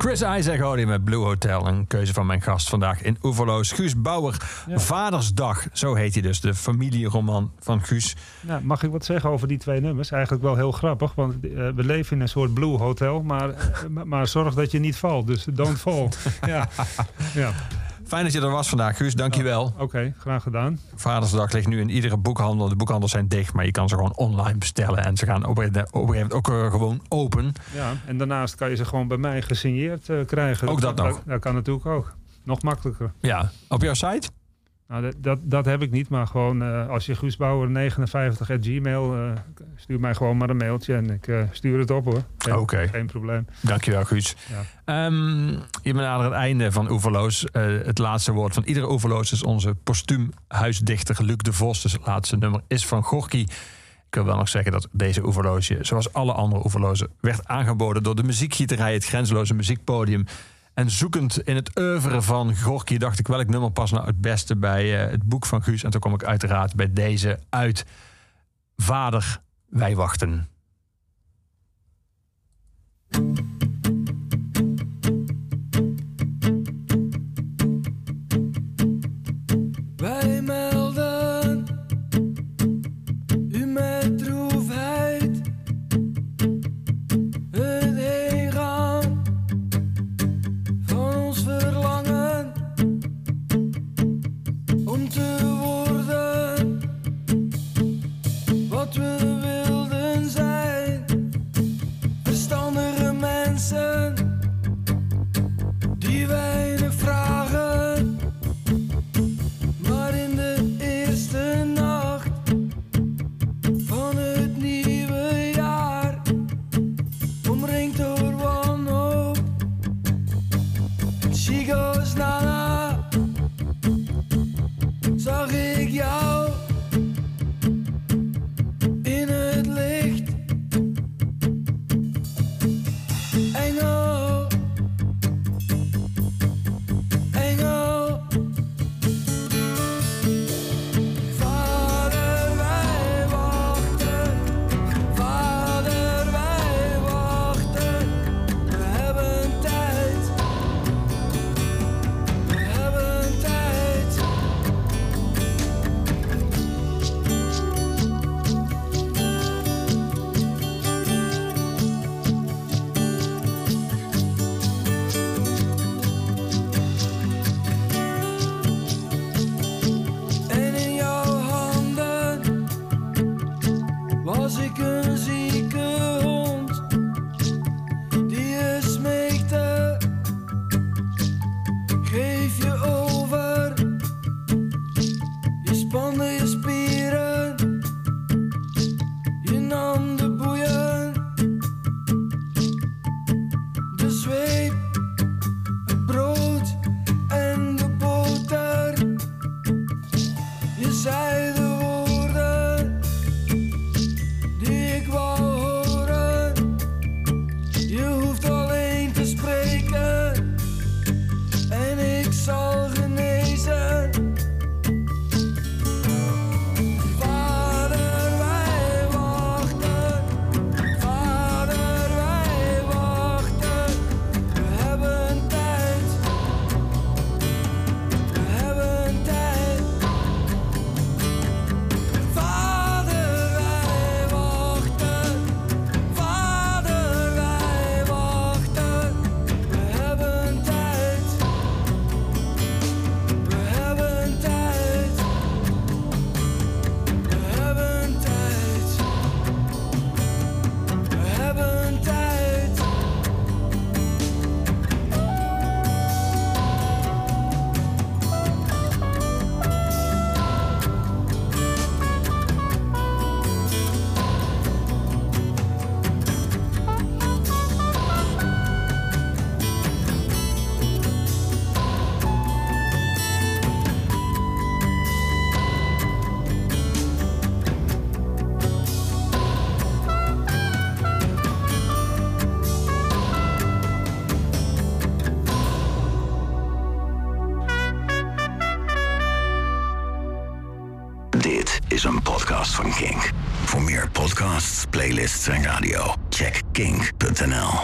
B: Chris Isaac hoorde je met Blue Hotel. Een keuze van mijn gast vandaag in Oeverloos. Guus Bauer, Vadersdag. Zo heet hij dus, de familieroman van Guus.
C: Nou, mag ik wat zeggen over die twee nummers? Eigenlijk wel heel grappig, want eh, we leven in een soort blue hotel, maar, eh, maar- maar zorg dat je niet valt. Dus don't fall. ja. ja.
B: Fijn dat je er was vandaag, Guus. Dank je wel.
C: Oké, graag gedaan.
B: Vadersdag ligt nu in iedere boekhandel. De boekhandels zijn dicht, maar je kan ze gewoon online bestellen. En ze gaan op een gegeven moment ook eh, gewoon open.
C: Ja, en daarnaast kan je ze gewoon bij mij gesigneerd eh, krijgen.
B: Ook dat nog.
C: Dat, dat kan natuurlijk ook. Nog makkelijker.
B: Ja, op jouw site?
C: Nou, dat, dat, dat heb ik niet, maar gewoon eh, als je Guusbouwer59 at gmail, eh, stuur mij gewoon maar een mailtje en ik eh, stuur het op hoor.
B: Oké.
C: geen probleem.
B: Dankjewel, Guus.
C: Ja.
B: Ehm, je bent aan het einde van Oeverloos. Het laatste woord van iedere Oeverloos is onze postuum huisdichter Luc de Vos. Dus het laatste nummer is van Gorky. Ik wil wel nog zeggen dat deze oeverloosje, zoals alle andere oeverlozen, werd aangeboden door de muziekgieterij, het grenzeloze muziekpodium. En zoekend in het oeuvre van Gorky dacht ik welk nummer past nou het beste bij eh, het boek van Guus. En toen kom ik uiteraard bij deze uit. Vader, wij wachten.
I: Playlists en radio, check kink.nl.